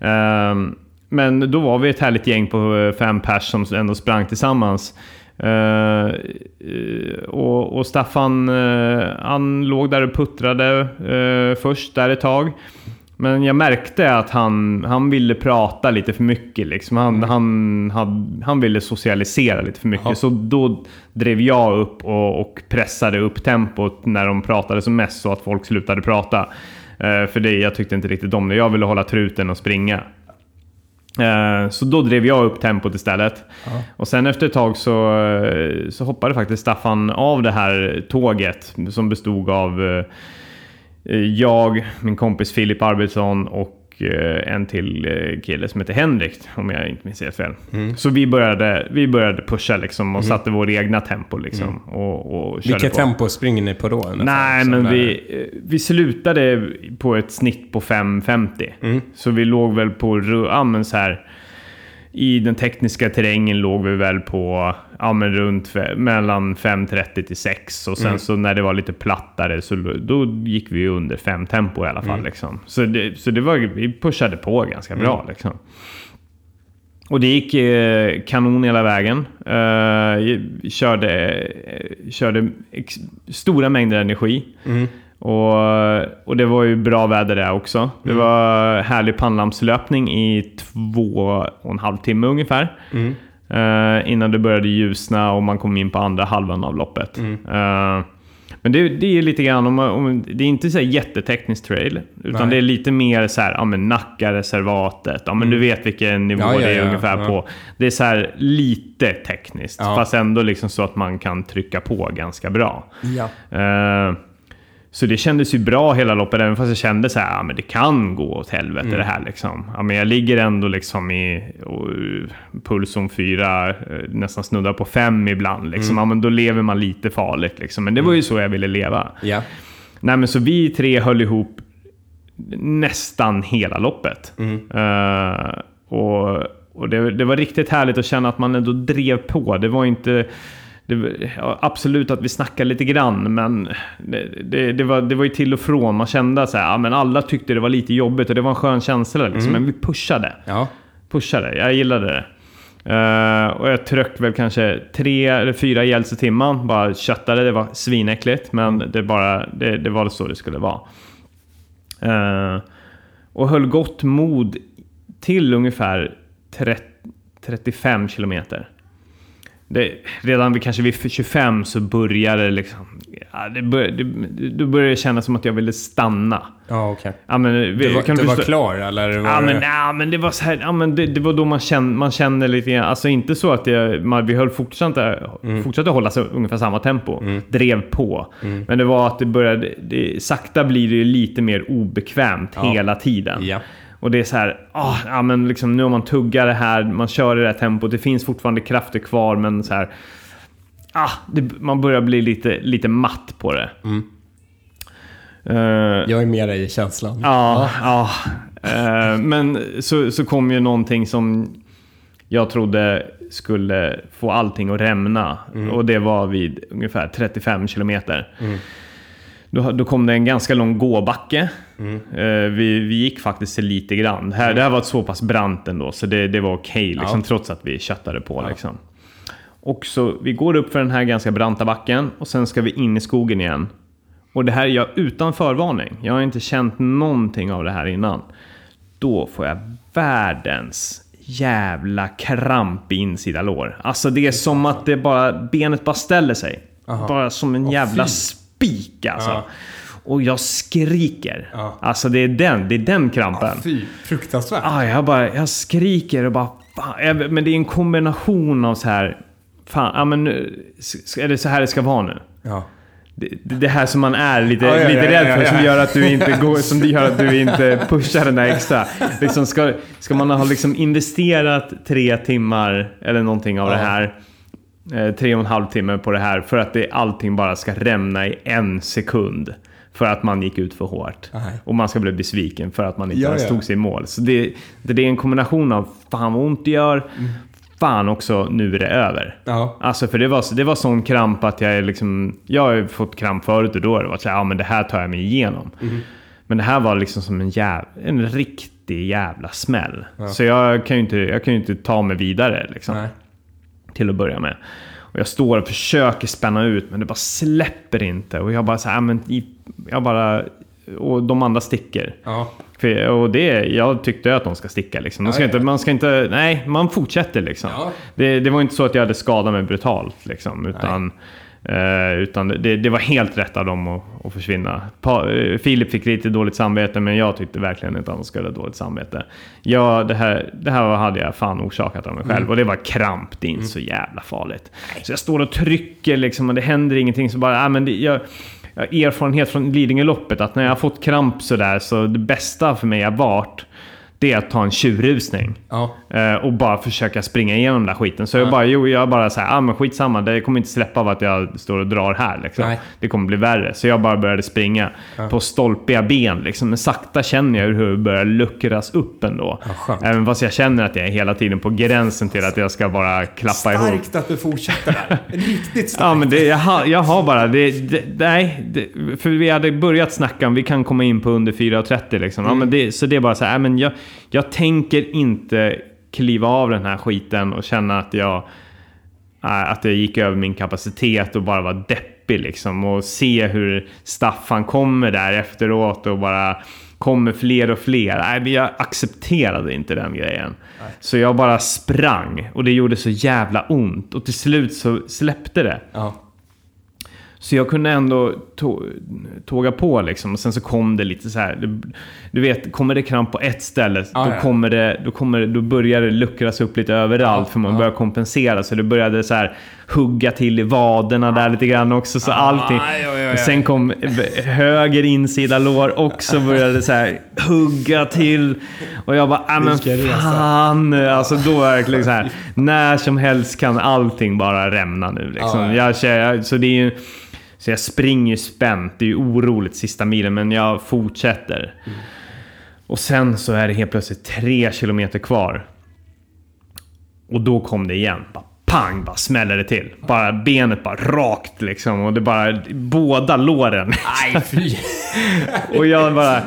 Ehm, men då var vi ett härligt gäng på eh, fem pers som ändå sprang tillsammans. Eh, eh, och, och Staffan, eh, han låg där och puttrade eh, först där ett tag. Men jag märkte att han, han ville prata lite för mycket. Liksom. Han, han, han, han ville socialisera lite för mycket. Ja. Så då drev jag upp och, och pressade upp tempot när de pratade som mest så att folk slutade prata. Eh, för det, jag tyckte inte riktigt om det. Jag ville hålla truten och springa. Eh, Så då drev jag upp tempot istället. Och sen efter ett tag så, så hoppade faktiskt Staffan av det här tåget som bestod av eh, jag, min kompis Filip Arvidsson och eh, en till eh, kille som heter Henrik, om jag inte minns helt fel. Så vi började, vi började pusha liksom och satte vår egna tempo liksom. Och, och körde Vilket på. tempo springer ni på då? ungefär? Nej, men där- vi, eh, vi slutade på ett snitt på 5.50. Så vi låg väl på, ja men så här. I den tekniska terrängen låg vi väl på ja, men runt mellan 5.30 till 6 och sen så när det var lite plattare så då gick vi under 5 tempo i alla fall. Liksom. Så, det, så det var, vi pushade på ganska bra. Liksom. Och det gick eh, kanon hela vägen. Eh, körde eh, körde stora mängder energi. Och, och det var ju bra väder där också. Det var härlig pannlampslöpning i två och en halv timme ungefär. Eh, innan det började ljusna och man kom in på andra halvan av loppet. Eh, men det, det är lite grann, om, om, det är inte så här jättetekniskt trail. Utan Nej. det är lite mer så här, ja men Nackareservatet. Ja men du vet vilken nivå Mm. Ja, det är ja, ungefär ja. på. Det är så här lite tekniskt. Fast ändå liksom så att man kan trycka på ganska bra. Ja. Så det kändes ju bra hela loppet, även fast jag kände så här, ja, men det kan gå åt helvete Mm. det här. Liksom. Ja, men jag ligger ändå liksom i och, pulszon 4, eh, nästan snuddar på 5 ibland. Liksom. Mm. Ja, men då lever man lite farligt. Liksom. Men det var ju så jag ville leva. Ja. Nej, men så vi tre höll ihop nästan hela loppet. Eh, och och det, det var riktigt härligt att känna att man ändå drev på. Det var inte... Det, ja, absolut att vi snackade lite grann, men det, det, det, var, det var ju till och från. Man kände att ja, men alla tyckte det var lite jobbigt och det var en skön känsla. Liksom, Men vi pushade Ja. pushade. Jag gillade det. Uh, och jag tryckte väl kanske tre eller fyra gälls i timmen. Bara köttade. Det var svinäckligt, men det, bara, det, det var så det skulle vara. Uh, och höll gott mod till ungefär 30, 35 kilometer det, redan vid, kanske vid 25 så började det liksom... Ja, det bör, det, då började det kännas som att jag ville stanna. Ja, okej. Okay. Ja, men, du var, kan du var klar eller? Var ja, men, ja, men det var så här, ja, men det, det var då man kände, man kände lite grann, alltså inte så att jag, man, vi höll fortsatte, mm. fortsatte hålla så, ungefär samma tempo. Mm. Drev på. Mm. Men det var att det började, det, sakta blir det lite mer obekvämt ja. hela tiden. Ja. Och det är så här, oh, ja men liksom nu har man tuggat det här, man kör i det här tempot, det finns fortfarande krafter kvar men så här, ah, det, man börjar bli lite, lite matt på det. Mm. Uh, jag är med dig i känslan. Ja, ja. Uh, men så, så kom ju någonting som jag trodde skulle få allting att rämna. Mm. Och det var vid ungefär 35 kilometer. Mm. Då, då kom det en ganska lång gåbacke. Mm. Uh, vi, vi gick faktiskt lite grann. Här, mm. Det här var så pass brant ändå, så det, det var okej. Okay, liksom, ja. Trots att vi köttade på. Ja. Liksom. Och så vi går upp för den här ganska branta backen och sen ska vi in i skogen igen. Och det här är jag utan förvarning. Jag har inte känt någonting av det här innan. Då får jag världens jävla kramp i insida lår. Alltså det är som att det bara, benet bara ställer sig. Aha. Bara som en jävla oh, spik alltså. Ja. Och jag skriker. Ja. Alltså det är den, det är den krampen. Ja, fy, fruktansvärt. Ja, jag bara, jag skriker och bara... Fan. Men det är en kombination av så här... Fan, ja men är det så här det ska vara nu? Ja. Det, det här som man är lite, ja, ja, lite rädd för, som gör att du inte går, som gör att du inte pushar den där extra. Liksom ska, ska man ha liksom investerat tre timmar eller någonting av det här tre och en halv timme på det här för att det, allting bara ska rämna i en sekund. För att man gick ut för hårt. Aha. Och man ska bli besviken för att man inte ja, ens tog sig i mål. Så det, det, är en kombination av fan vad ont det gör, mm. fan också nu är det över. Ja. Alltså för det var, det var sån kramp att jag liksom... Jag har fått kramp förut och då har det varit så här, ja men det här tar jag mig igenom. Mm. Men det här var liksom som en, jäv, en riktig jävla smäll. Ja. Så jag kan ju inte, jag kan inte ta mig vidare liksom. Nej till att börja med. Och jag står och försöker spänna ut men det bara släpper inte. Och jag bara så här, men jag bara... Och de andra sticker. Ja. För, och det, jag tyckte att de ska sticka liksom. De ska ja, inte, man ska inte... Nej, man fortsätter liksom. Det, det, var inte så att jag hade skadat mig brutalt liksom. Utan... Nej. Eh, utan det, det, var helt rätt av dem att, att försvinna. Pa, eh, Filip fick lite dåligt samvete, men jag tyckte verkligen inte att han skulle ha dåligt samvete. Ja, det här, det här hade jag fan orsakat av mig själv. Mm. Och det var kramp, det är inte mm. så jävla farligt. Så jag står och trycker liksom, och det händer ingenting. Så bara, äh, men det, jag, jag har erfarenhet från Lidingöloppet att när jag har fått kramp sådär, så det bästa för mig har varit det är att ta en tjurrusning. Ja. Eh, och bara försöka springa igenom den där skiten. Så ja. jag bara, jo, jag bara säger, ah, men skitsamma, det kommer inte släppa av att jag står och drar här. Liksom. Det kommer bli värre. Så jag bara började springa ja. på stolpiga ben. Liksom. Men sakta känner jag hur det börjar luckras upp ändå. Ja, Även fast jag känner att jag är hela tiden på gränsen till att jag ska bara klappa starkt ihop. Starkt att du fortsätter där. Riktigt starkt. Ja, men det, jag, har, jag har bara... Det, det, nej, det, för vi hade börjat snacka om vi kan komma in på under 4.30 liksom. Mm. Ja, men det, så det är bara så här, men jag, jag tänker inte kliva av den här skiten och känna att jag, äh, att jag gick över min kapacitet och bara var deppig liksom. Och se hur Staffan kommer där efteråt och bara kommer fler och fler. Nej, jag accepterade inte den grejen. Nej. Så jag bara sprang och det gjorde så jävla ont. Och till slut så släppte det. Ja. Så jag kunde ändå tåga på liksom. Och sen så kom det lite så här. Du vet, kommer det kramp på ett ställe, ah, då, ja. kommer det, då, kommer då börjar det luckras upp lite överallt. Ja, för man ja. börjar kompensera. Så det började så här hugga till i vaderna där lite grann också. Så allting. Och sen kom höger insida lår också började så här hugga till. Och jag bara, äh, men fan. Alltså då verkligen så här. När som helst kan allting bara rämna nu. Liksom. Jag, så det är ju... Så jag springer spänt. Det är ju oroligt sista milen, men jag fortsätter. Mm. Och sen så är det helt plötsligt tre kilometer kvar. Och då kom det igen. Bara pang, bara smäller det till. Bara benet bara rakt liksom. Och det bara... Båda låren. Aj, fy. och jag bara...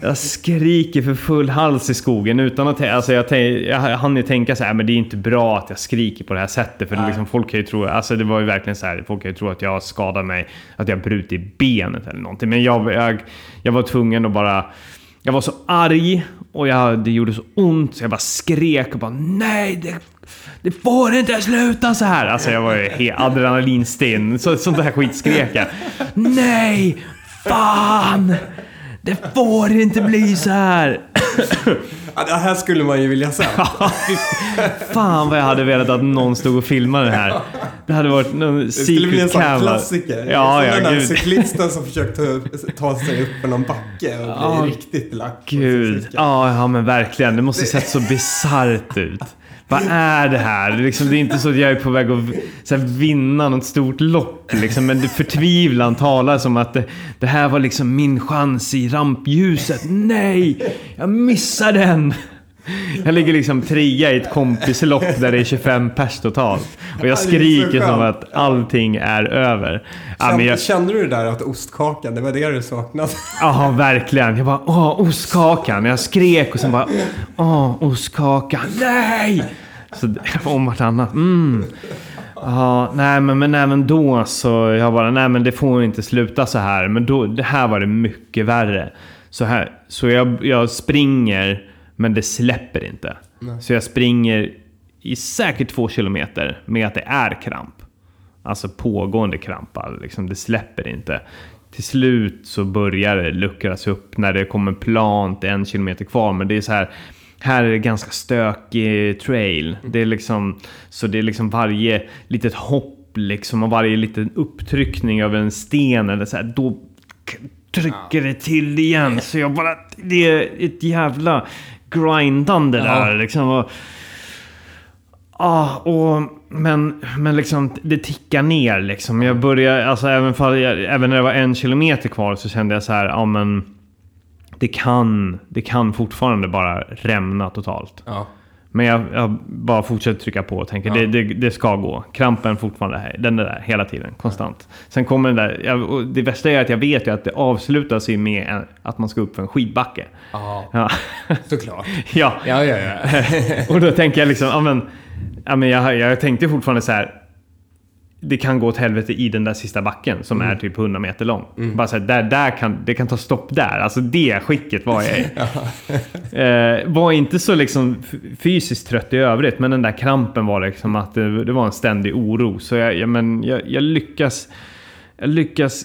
jag skriker för full hals i skogen utan att... Alltså jag, jag hann ju tänka så här, men det är inte bra att jag skriker på det här sättet. För liksom, folk kan ju tro... Alltså det var ju verkligen så här, folk kan ju tro att jag skadar mig, att jag brutit benet eller någonting. Men jag, jag, jag var tvungen att bara... Jag var så arg och jag, det gjorde så ont så jag bara skrek och bara nej, det, det får inte sluta så här. Alltså jag var ju helt adrenalinstinn. Så, sånt där skit skrek jag. Nej, fan! Det får inte bli så här. Ja, det här skulle man ju vilja se. Fan vad jag hade velat att någon stod och filmade det här. Det hade varit någon Det skulle bli en sån klassiker. Ja, ja, den där gud. cyklisten som försökte ta sig upp för någon backe och bli riktigt lack. Gud, ja, ja men verkligen. Det måste sett så bisarrt ut. Vad är det här? Det är, liksom, det är inte så att jag är på väg att så här, vinna något stort lopp. Liksom, men det förtvivlan talar som att det, det här var liksom min chans i rampljuset. Nej! Jag missar den! Jag ligger liksom trea i ett kompislopp där det är 25 pers totalt. Och jag skriker som att allting är över. Kände, men jag, kände du det där att ostkakan, det var det du saknade? Ja, verkligen. Jag bara åh, ostkakan. Jag skrek och sen bara åh, ostkakan. Nej! Så om vartannat. Mm. Ja, nej men, men även då så jag bara, nej men det får inte sluta så här. Men då, det här var det mycket värre. Så, här, så jag, jag springer, men det släpper inte. Så jag springer i säkert två kilometer med att det är kramp. Alltså pågående krampar, liksom, det släpper inte. Till slut så börjar det luckras upp när det kommer plant en kilometer kvar. Men det är så här, här är det ganska stökig trail. Det är liksom, så det är liksom varje litet hopp liksom och varje liten upptryckning över en sten eller så här, då trycker det till igen. Så jag bara, det är ett jävla grindande där liksom. Och, Ja, och, men, men liksom det tickar ner liksom. Jag börjar, alltså även, jag, även när det var en kilometer kvar så kände jag så här, ja men det kan, det kan fortfarande bara rämna totalt. Ja. Men jag, jag bara fortsätter trycka på och tänker Ja. det, det, det ska gå. Krampen fortfarande här, den är där hela tiden, konstant. Sen kommer den där, jag, det värsta är att jag vet ju att det avslutas ju med att man ska upp för en skidbacke. Ja, Ja, såklart. ja. Ja, ja, ja. Och då tänker jag liksom, ja men, ja, men jag, jag tänkte fortfarande så här. Det kan gå åt helvete i den där sista backen som är typ 100 meter lång. Bara så här, där, där kan, det kan ta stopp där. Alltså det skicket var jag i. eh, var inte så liksom fysiskt trött i övrigt, men den där krampen var liksom att det, det var en ständig oro. Så jag, jag, men, jag, jag lyckas... Jag lyckas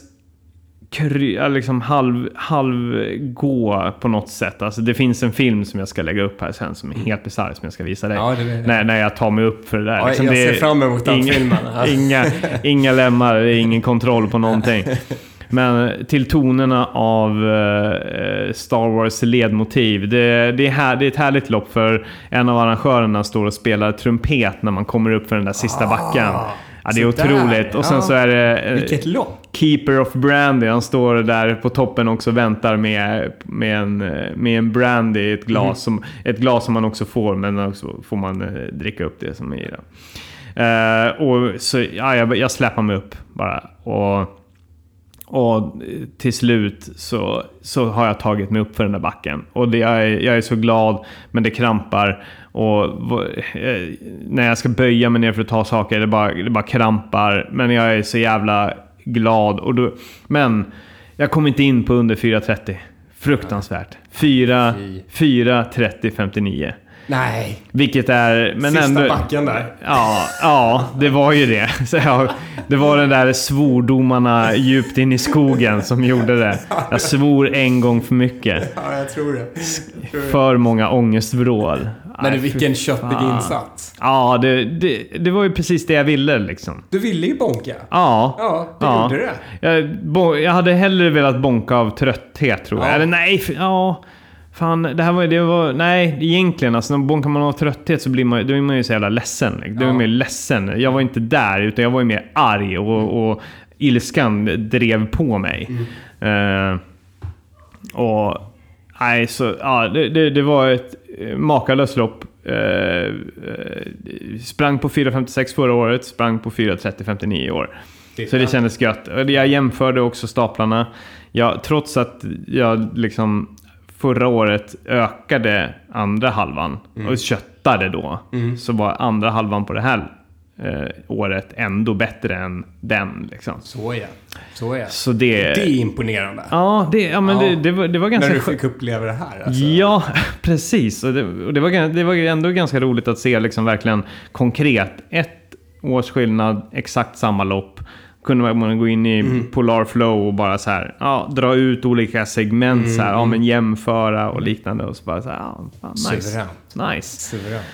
kry, liksom halv, halv gå på något sätt. Alltså det finns en film som jag ska lägga upp här sen som är helt bisarr som jag ska visa dig. Ja, det är- när, när jag tar mig upp för det där. Ja, Liksom jag det ser fram emot den inga, filmen. Inga, inga lemmar, det är ingen kontroll på någonting. Men till tonerna av eh, Star Wars ledmotiv. Det, det, är här, det är ett härligt lopp för en av arrangörerna står och spelar trumpet när man kommer upp för den där sista backen. Ja, det är sådär, otroligt. Och sen ja. så är det... eh, Vilket lopp. Keeper of Brandy, han står där på toppen också och väntar med, med, en, med en brandy i ett glas. Mhm. Som, ett glas som man också får, men också får man eh, dricka upp det som är i det. Eh, och så, ja, jag, jag släpar mig upp bara. Och, och till slut så, så har jag tagit mig upp för den där backen. Och det, jag, är, jag är så glad, men det krampar. Och eh, när jag ska böja mig ner för att ta saker, det bara, det bara krampar. Men jag är så jävla glad. Och då, men jag kom inte in på under 4.30. Fruktansvärt. 4, Fy. 4.30.59. Nej. Vilket är... Men Sista ändå, backen där. Ja, ja, det var ju det. Så jag, det var den där svordomarna djupt in i skogen som gjorde det. Jag svor en gång för mycket. Ja, jag tror det. Jag tror det. För många ångestvrål. Men vilken köttig insats. Ja, det, det, det var ju precis det jag ville liksom. Du ville ju bonka. Ja. Ja, du Ja. gjorde det. Jag, jag hade hellre velat bonka av trötthet tror jag. Ja. Eller nej, för, ja. Fan, det här var, det var... Nej, egentligen alltså. När bonkar man av trötthet så blir man, då är man ju så jävla ledsen. Liksom. Då är man mer ledsen. Jag var inte där, utan jag var ju mer arg och, och ilskan drev på mig. Eh, och... Nej, så... Ja, det, det, det var ett eh, makalöst lopp. Eh, sprang på 4.56 förra året, sprang på 4.30.59 i år. Så det kändes gött. Jag jämförde också staplarna. Jag, trots att jag liksom förra året ökade andra halvan och köttade då. Så var andra halvan på det här eh, året ändå bättre än den. Liksom. Så ja. Så ja. Så det... Det är imponerande. Ja, det, ja, men Ja. Det, det, var, det var När ganska du skönt. fick uppleva det här alltså. Ja, precis. Och det, och det, var, det var ändå ganska roligt att se liksom verkligen konkret. Ett års skillnad, exakt samma lopp. Kunde man gå in i Mm. Polar Flow och bara så här, ja, dra ut olika segment så Mm, här, ja, men jämföra och liknande. Och så bara så här, ja, fan, nice. Suveränt. Nice. Suveränt.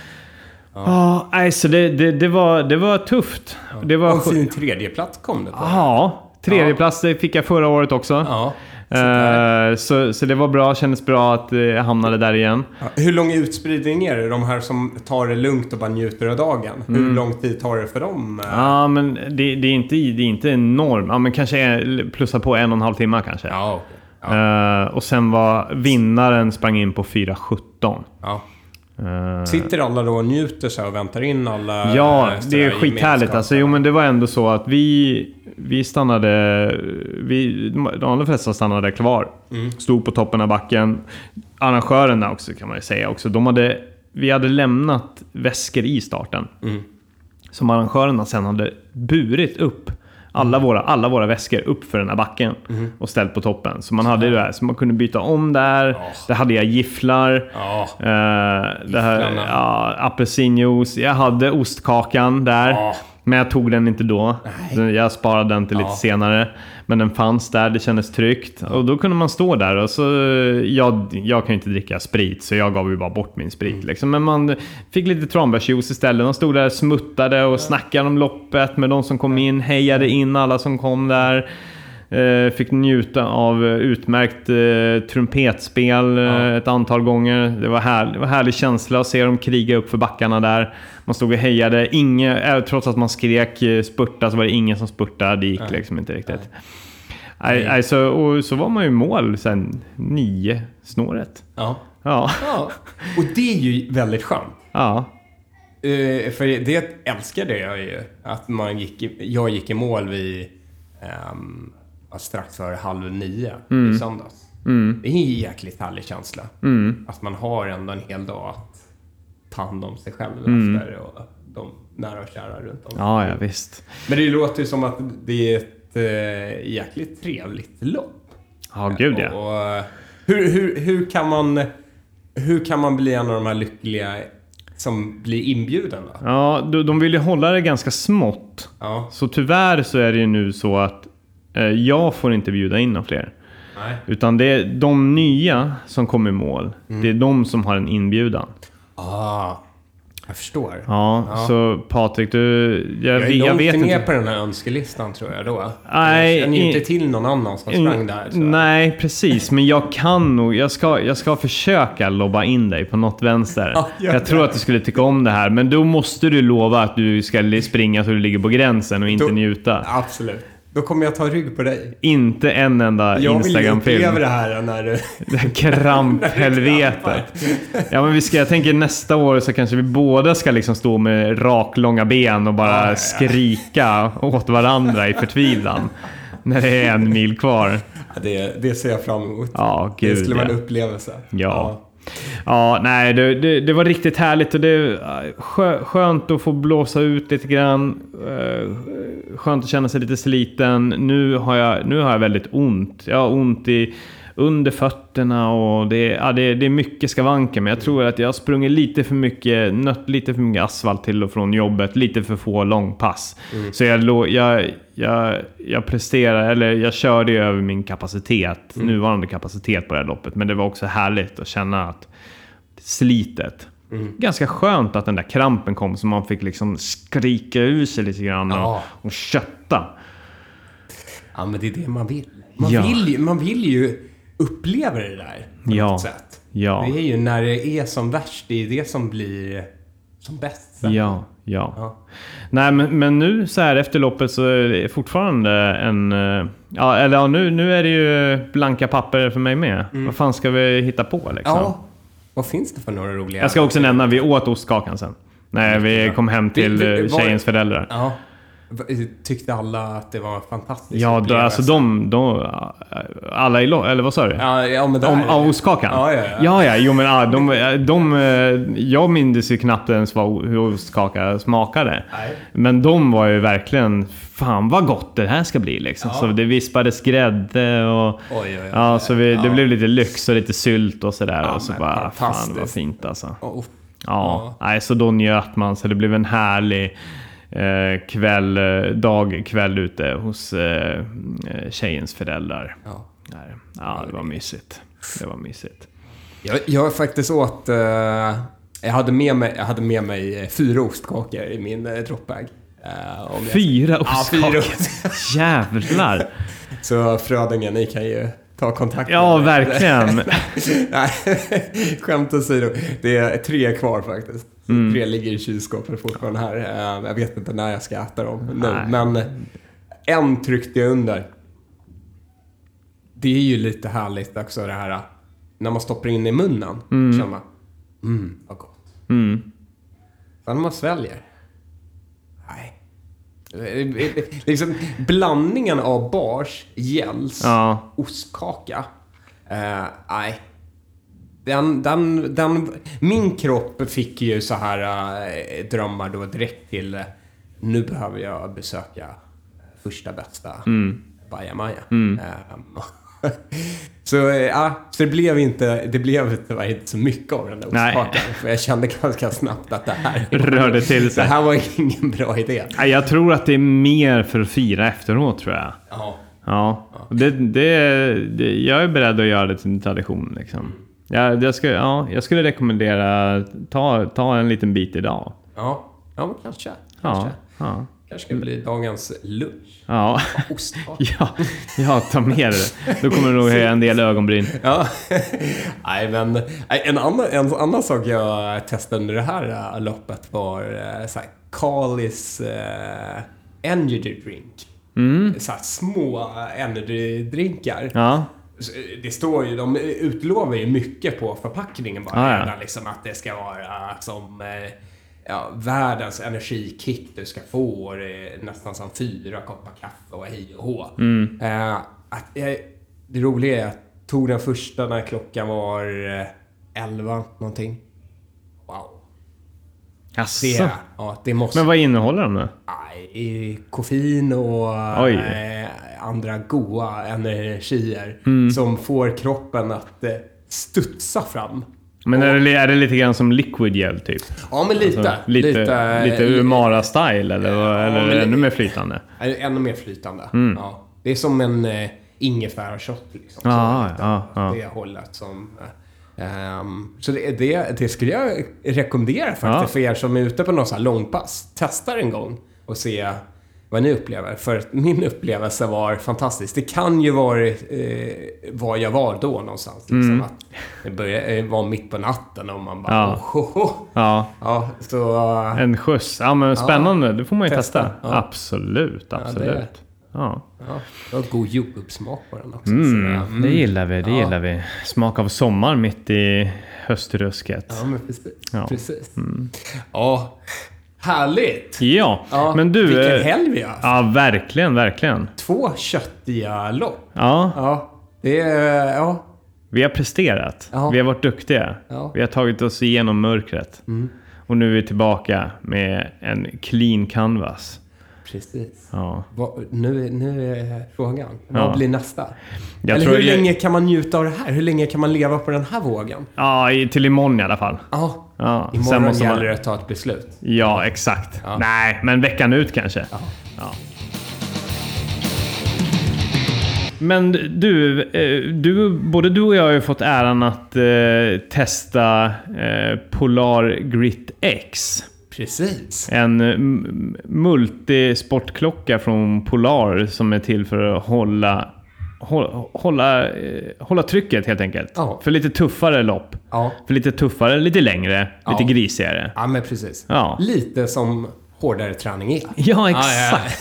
Ja, nej, så det, det, det, var, det var tufft. Det var... Och en fin tredjeplats kom det på. Ja, tredje plats det fick jag förra året också. Ja. Eh, så, så det var bra, kändes bra att eh, jag hamnade där igen. Hur lång utspridning är det? De här som tar det lugnt och bara njuter av dagen. Mm. Hur lång tid tar det för dem? eh? Ja, men det, det, är inte, det är inte enormt. Ja, men kanske är- plussa på en och en halv timme kanske. Ja, okej. Ja. Och sen var vinnaren sprang in på 4.17. ja. Eh, Sitter alla då och njuter sig och väntar in alla? ja, eh, det är skithärligt. Alltså, jo, men det var ändå så att vi, vi stannade... Vi, de allra flesta stannade kvar. Mm. Stod på toppen av backen. Arrangörerna också kan man ju säga också. De hade, vi hade lämnat väskor i starten. Mm. Som arrangörerna sen hade burit upp alla våra, alla våra väskor upp för den här backen Mm. och ställt på toppen. Så man hade det där, så man kunde byta om där. Där hade jag gifflar. Ja. Eh, det här, ja, apelsinjuice. Jag hade ostkakan där. Ja. Men jag tog den inte då. Nej. Jag sparade den till lite Ja. senare. Men den fanns där, det kändes tryggt. Och då kunde man stå där och så... Jag, jag kan ju inte dricka sprit, så jag gav ju bara bort min sprit. Mm. Liksom. Men man fick lite tranbärsjuice istället. De stod där smuttade och snackade om loppet med de som kom in. Hejade in alla som kom där. Eh, fick njuta av eh, utmärkt eh, trumpetspel eh, Ja. ett antal gånger. Det var, här, det var härlig känsla att se dem kriga upp för backarna där. Man stod och hejade. Inge, trots att man skrek spurta så var det ingen som spurtade. Det gick Nej. liksom inte riktigt. Nej. Nej, så, och så var man ju i mål sen nio snåret. Ja. Ja. ja. Och det är ju väldigt skönt. ja. Eh, för det älskade jag ju. Att man gick i, jag gick i mål vid ja, strax före halv nio i söndags. Det är en jäkligt härlig känsla. Att man har ändå en hel dag att ta hand om sig själv efter och de nära och kära runt om. Ja, ja, visst. Men det låter ju som att det är ett eh, jäkligt trevligt lopp. Ja, gud ja. Och, eh, hur, hur, hur, kan man, hur kan man bli en av de här lyckliga som blir inbjuden då? Ja, de, vill ju hålla det ganska smått. Ja. Så tyvärr så är det ju nu så att jag får inte bjuda in några fler. Nej. Utan det är de nya som kommer i mål. Det är de som har en inbjudan. Ah, jag förstår. Ja, Ja. så Patrik, du... Jag, Jag är jag vet inte. på den här önskelistan tror jag då. Nej, jag känner ju inte till någon annan som sprang där. Så. Nej, precis. Men jag kan nog... Jag ska, jag ska försöka lobba in dig på något vänster. Ja, jag det. tror att du skulle tycka om det här. Men då måste du lova att du ska springa så du ligger på gränsen och inte Då- njuta. Absolut. Då kommer jag ta rygg på dig. Inte en enda Jag vill Instagram-film. uppleva det här när du... Det här Kramphelvetet. Ja men vi ska, jag tänker nästa år så kanske vi båda ska liksom stå med raklånga ben och bara Ja, ja, skrika åt varandra i förtvivlan. När det är en mil kvar. Ja, det, det ser jag fram emot. Ja, det gud skulle vara en upplevelse. Ja. Ja, nej, det, det, det var riktigt härligt och det äh, är skönt att få blåsa ut lite grann. Äh, skönt att känna sig lite sliten. Nu har jag, nu har jag väldigt ont. Jag har ont i under fötterna och det, ja, det, det är mycket skavanker. Men jag tror att jag har sprungit lite för mycket, nött lite för mycket asfalt till och från jobbet. Lite för få långpass. Så jag, jag, jag, jag presterar, eller jag körde över min kapacitet, nuvarande kapacitet på det här loppet. Men det var också härligt att känna att slitet. Ganska skönt att den där krampen kom så man fick liksom skrika ur sig lite grann och, Ja. och kötta. Ja, men det är det man vill. Man, Ja. vill, ju, man vill ju uppleva det där på Ja. något sätt. Ja. Det är ju när det är som värst, det är det som blir som bäst. Ja, ja. Ja. Nej, men, men nu så här efter loppet så är det fortfarande en... eh, Ja, eller ja, nu, nu är det ju blanka papper för mig med. Vad fan ska vi hitta på liksom? ja. Vad finns det för några roliga... Jag ska också nämna, vi åt ostkakan sen. När vi kom hem till Vi- vi- eh, var- tjejens föräldrar. Ja. Tyckte alla att det var fantastiskt? Ja, då, alltså de, de... Alla i Eller vad sa du? Ja, ja men. Om ostkakan? Ja, ja, ja. ja, ja jo, men ja, de, de, eh, Jag minns ju knappt ens vad, hur ostkaka smakade. Nej. Men de var ju verkligen... Fan vad gott det här ska bli liksom. Ja. Så det vispades grädde och... Oj, oj, oj. Ja, så vi, det blev lite lyx och lite sylt och sådär. Ja, och så men bara, fan vad fint alltså. Oh, Ja, Nej, så då njöt man. Så det blev en härlig eh, kväll, eh, dag, kväll ute hos eh, eh, tjejens föräldrar. ja. Där. Ja, det var mysigt. Det var mysigt. Jag, jag faktiskt åt... eh, jag, hade med mig, jag hade med mig eh, fyra ostkakor i min. Eh, om jag- Fyra Ja, fyra ostkakor! Jävlar! Så Frödingen, ni kan ju ta kontakt Ja, med mig. verkligen. Nej, skämt åsido. Det är tre kvar faktiskt. Mm. Tre ligger i kylskåpet fortfarande här. Eh, Jag vet inte när jag ska äta dem nu. Men en tryckte jag under. Det är ju lite härligt också det här när man stoppar in i munnen. Känner man, mm, vad gott. Mm. Sen när man sväljer. Nej. Liksom blandningen av bars, gels, Ja. ostkaka. Eh, nej. Den, den, den, min kropp fick ju så här eh, drömmar då direkt till nu behöver jag besöka första bästa Mm. bajamaja. Eh, så, eh, ja, så det blev inte, det blev tyvärr inte så mycket av den där ostkakan. För jag kände ganska snabbt att det här, Rörde till det sig. här var ingen bra idé. Jag tror att det är mer för att fira efteråt, tror jag. Ja. Ja, det, det, det, jag är beredd att göra det till en tradition. Liksom. Jag, jag, ska, ja, jag skulle rekommendera ta, ta en liten bit idag. Ja, ja kanske. Ja, Kanske. ja, kanske ska bli dagens lunch. ja. Ja, ja, ta med det. Då kommer du nog höja en del ögonbryn. Ja. Nej, men en annan, en annan sak jag testade under det här äh, loppet var äh, så här, Kalis äh, Energy Drink. Så här, små energydrinkar. Ja, eh, Det står ju, de utlovar ju mycket på förpackningen bara. Ah, ja. Liksom att det ska vara som eh, ja, världens energikit du ska få. Det är nästan som fyra koppar kaffe och hej och hå. Mm. Eh, att, jag, det roliga är att jag tog den första när klockan var eh, 11 någonting. Wow. Jaså. Det, ja, det måste... Men vad innehåller de då? Koffein och Oj. eh, andra goa energier Mm. som får kroppen att eh, studsa fram. Men är det, är det lite grann som liquid gel typ? Ja, men lite. Alltså, lite, lite, lite, Umara-style eller, vad- eller det li- ännu mer flytande? eh, Ännu mer flytande. Mm. Ja. Det är som en eh, ingefärshot. Liksom, så Ja, lite ja, ja. Det hållet som... eh, ehm, så det, det, det skulle jag rekommendera faktiskt Ja. för er som är ute på någon sån här långpass. Testa en gång och se vad ni upplever. För min upplevelse var fantastisk. Det kan ju vara eh, var jag var då någonstans. Liksom, Mm. att det började, eh, var mitt på natten och man bara... Ja. Oh, oh, oh. Ja, Ja, så... eh, en skjuts. Ja men spännande, det får man ju Testa. testa. Ja. Absolut, absolut. Ja, Ja, det var god jordgubbssmak på den också. Mm, så, det gillar vi, det Ja. gillar vi. Smak av sommar mitt i höstrusket. Ja, men precis. Ja. Mm. precis. Ja, härligt! Ja, Ja, men du... Vilken eh, helg vi har haft. Ja, verkligen, verkligen. Två köttiga lopp. Ja, Ja, det är... Ja. vi har presterat. Ja. Vi har varit duktiga. Ja. Mm. Vi har tagit oss igenom mörkret. Och nu är vi tillbaka med en clean canvas. Precis. Ja. Vad- nu, nu är frågan. Ja. Vad blir nästa? Jag Eller hur jag- länge kan man njuta av det här? Hur länge kan man leva på den här vågen? Ja, till imorgon i alla fall. Ja, Ja, sen imorgon måste man- gäller det att ta ett beslut. Ja, exakt. Ja. Nej, men veckan ut kanske. Ja. Ja. Men du, eh, du, både du och jag har ju fått äran att eh, testa eh, Polar Grit X. Precis. En mm, multisportklocka från Polar som är till för att hålla, hålla, hålla, eh, hålla trycket helt enkelt. Ja. För lite tuffare lopp. Ja. För lite tuffare, lite längre, Ja. lite grisigare. Ja, men precis. Ja. Lite som hårdare träning är. Ja, exakt.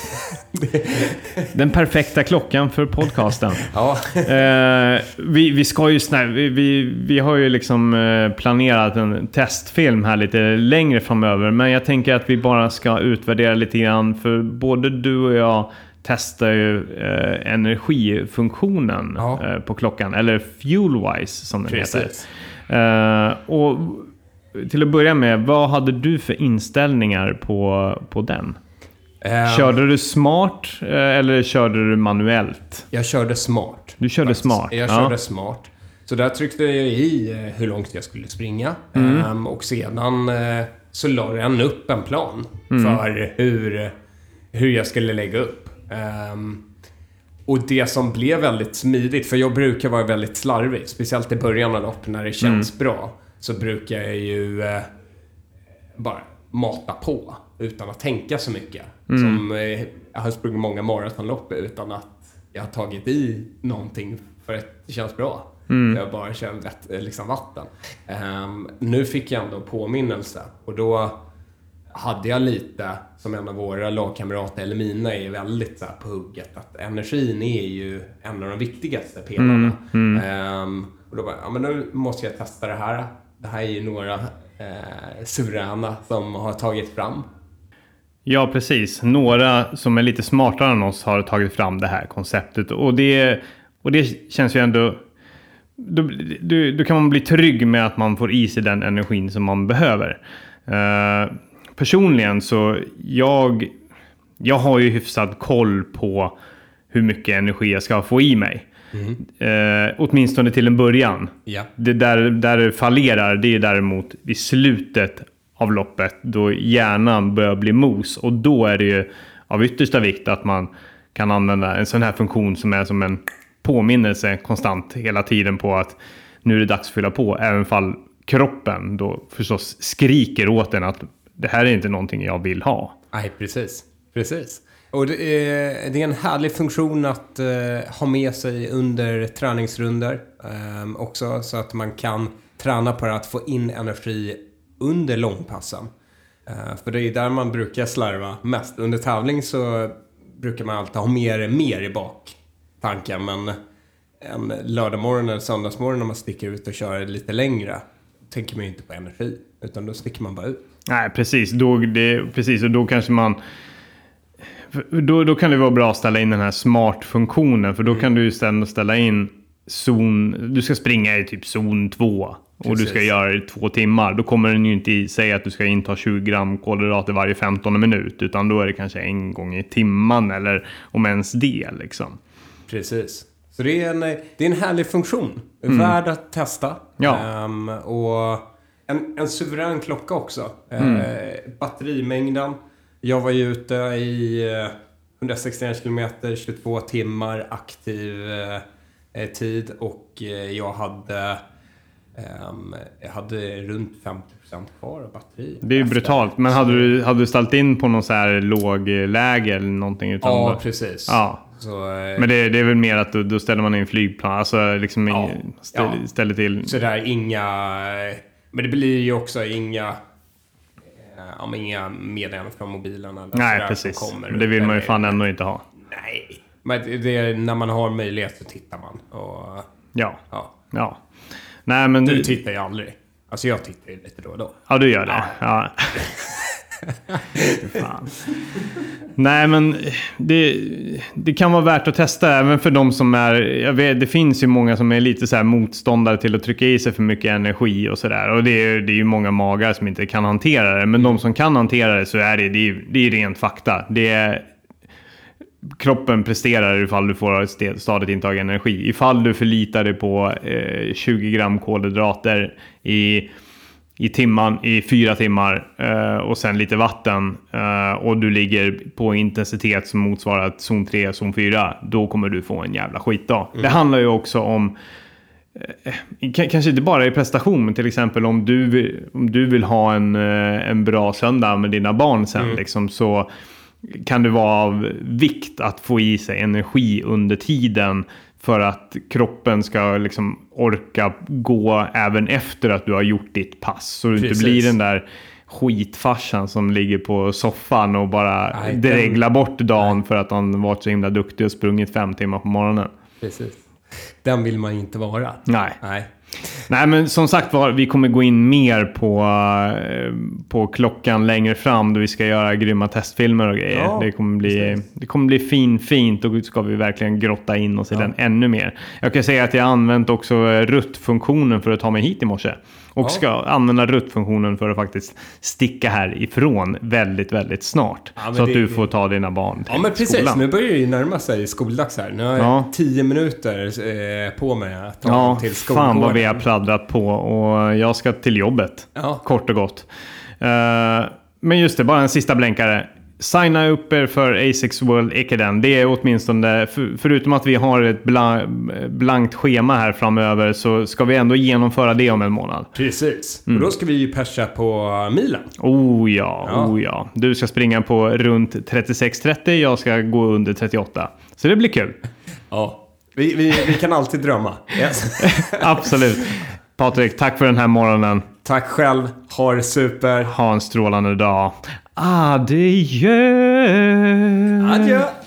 Den perfekta klockan för podcasten. Ja, Eh, vi, vi ska ju snä, vi, vi, vi har ju liksom eh, planerat en testfilm här lite längre framöver. Men jag tänker att vi bara ska utvärdera lite grann. För både du och jag testar ju eh, energifunktionen Ja. eh, på klockan. Eller Fuelwise som den Precis. heter. Eh, och till att börja med, vad hade du för inställningar på, på den? eh, Körde du smart eh, eller körde du manuellt? jag körde smart. Du körde faktiskt. smart, Jag ja. körde smart. Så där tryckte jag i eh, hur långt jag skulle springa. Mm. Ehm, och sedan eh, så la den upp en plan Mm. för hur, hur jag skulle lägga upp. Ehm, och det som blev väldigt smidigt, för jag brukar vara väldigt slarvig, speciellt i början av lopp när det känns Mm. bra, så brukar jag ju eh, bara mata på utan att tänka så mycket. Mm. Som, eh, jag har sprungit många maratonlopp utan att jag har tagit i någonting för att det känns bra. Mm. Jag bara kör vett, eh, liksom vatten. Ehm, nu fick jag ändå påminnelse och då hade jag lite, som en av våra lagkamrater, eller mina, är väldigt så på hugget att energin är ju en av de viktigaste pelarna. Ehm, och då bara, ja men nu måste jag testa det här. Det här är ju några eh, suveräna som har tagit fram. Ja, precis. Några som är lite smartare än oss har tagit fram det här konceptet. Och det, och det känns ju ändå... Då, då, då kan man bli trygg med att man får i sig den energin som man behöver. Eh, personligen så jag, jag har ju hyfsad koll på hur mycket energi jag ska få i mig. Eh, åtminstone till en början. Ja. Det där, där det fallerar, det är däremot i slutet av loppet då hjärnan börjar bli mos. Och då är det ju av yttersta vikt att man kan använda en sån här funktion som är som en påminnelse konstant hela tiden på att nu är det dags att fylla på. Även fall kroppen då förstås skriker åt en att det här är inte någonting jag vill ha. Nej, precis. Precis. Och det är, det är en härlig funktion att eh, ha med sig under träningsrunder eh, också. Så att man kan träna på att få in energi under långpassen. Eh, för det är där man brukar slarva mest. Under tävling så brukar man alltid ha mer, mer i baktanken. Men en lördagmorgon eller söndagsmorgon när man sticker ut och kör lite längre tänker man ju inte på energi. Utan då sticker man bara ut. Nej, precis. Då, det, precis. Och då kanske man... Då, då kan det vara bra att ställa in den här smart-funktionen. För då kan du istället ställa in zon... Du ska springa i typ zon 2. Och du ska Precis. göra det i två timmar. Då kommer den ju inte säga att du ska inta 20 gram kolhydrater varje 15 minut. Utan då är det kanske en gång i timman eller om ens det liksom. Precis. Så det är en, det är en härlig funktion. Värd att testa. Mm. Ja. Ehm, och en, en suverän klocka också. Mm. Eh, batterimängden. Jag var ju ute i eh, 161 kilometer, 22 timmar aktiv eh, eh, tid och eh, jag hade ehm, jag hade runt 50% kvar av batteri. Det är ju efter. brutalt. Men hade du, hade du ställt in på någon så här lågläge eller någonting? Utan Ja, precis. Ja. Så, eh, Men det, det är väl mer att då, då ställer man in flygplan, alltså liksom Ja, ing- ställ, ja. ställer till. Så där inga... Men det blir ju också inga... eh, Ja, men inga meddelanden från mobilen eller Nej, precis. kommer. Men det vill man ju fan ändå inte ha. Nej. Men det är, när man har möjlighet så tittar man. Och, Ja. ja. Ja. Nej, men... Du tittar ju aldrig. Alltså jag tittar ju lite då och då. Ja, du gör det. Ja. Fan. Nej, men det, det kan vara värt att testa även för de som är... Jag vet, det finns ju många som är lite så här motståndare till att trycka i sig för mycket energi och sådär. Och det är, det är ju många magar som inte kan hantera det. Men de som kan hantera det så är det, det är, det är rent fakta. Det är, kroppen presterar ifall du får ett st- stadigt intag av energi. Ifall du förlitar dig på eh, 20 gram kolhydrater i, i timman i fyra timmar eh, och sen lite vatten eh, och du ligger på intensitet som motsvarar zon 3, zon 4, då kommer du få en jävla skitdag. Det handlar ju också om eh, Kanske inte bara i prestation, men till exempel om du, om du vill ha en, en bra söndag med dina barn sen, liksom, så kan det vara av vikt att få i sig energi under tiden för att kroppen ska liksom orka gå även efter att du har gjort ditt pass. Så du inte blir den där skitfarsan som ligger på soffan och bara Nej, dreglar bort dagen för att han varit så himla duktig och sprungit fem timmar på morgonen. Precis. Den vill man inte vara. Nej. Nej. Nej, men som sagt var, vi kommer gå in mer på, eh, på klockan längre fram då vi ska göra grymma testfilmer och grejer. Ja, det, kommer bli, det kommer bli fin, fint och ska vi verkligen grotta in oss i den ännu mer. Jag kan säga att jag använt också eh, rutt-funktionen för att ta mig hit i morse. Och Ja. ska använda rutt-funktionen för att faktiskt sticka härifrån väldigt, väldigt snart. Ja, så att det- du får ta dina barn till Ja men precis, skolan. nu börjar det ju närma sig skoldags här. Nu har jag Ja. tio minuter eh, på mig att ta Ja, till fan vad skolgården. vi har pladdrat på och jag ska till jobbet. Kort och gott. Eh, men just det, bara en sista blänkare. Signa upp er för Asics World Ekaden. Det är åtminstone, för, förutom att vi har ett bla, blankt schema här framöver, så ska vi ändå genomföra det om en månad. Precis. Mm. Och då ska vi ju persa på milen. Oh ja, Ja. oh ja. Du ska springa på runt 36.30, jag ska gå under 38. Så det blir kul. Ja. Vi, vi, vi kan alltid drömma. Yes. Absolut. Patrik, tack för den här morgonen. Tack själv. Ha det super. Ha en strålande dag. Adieu. Adieu.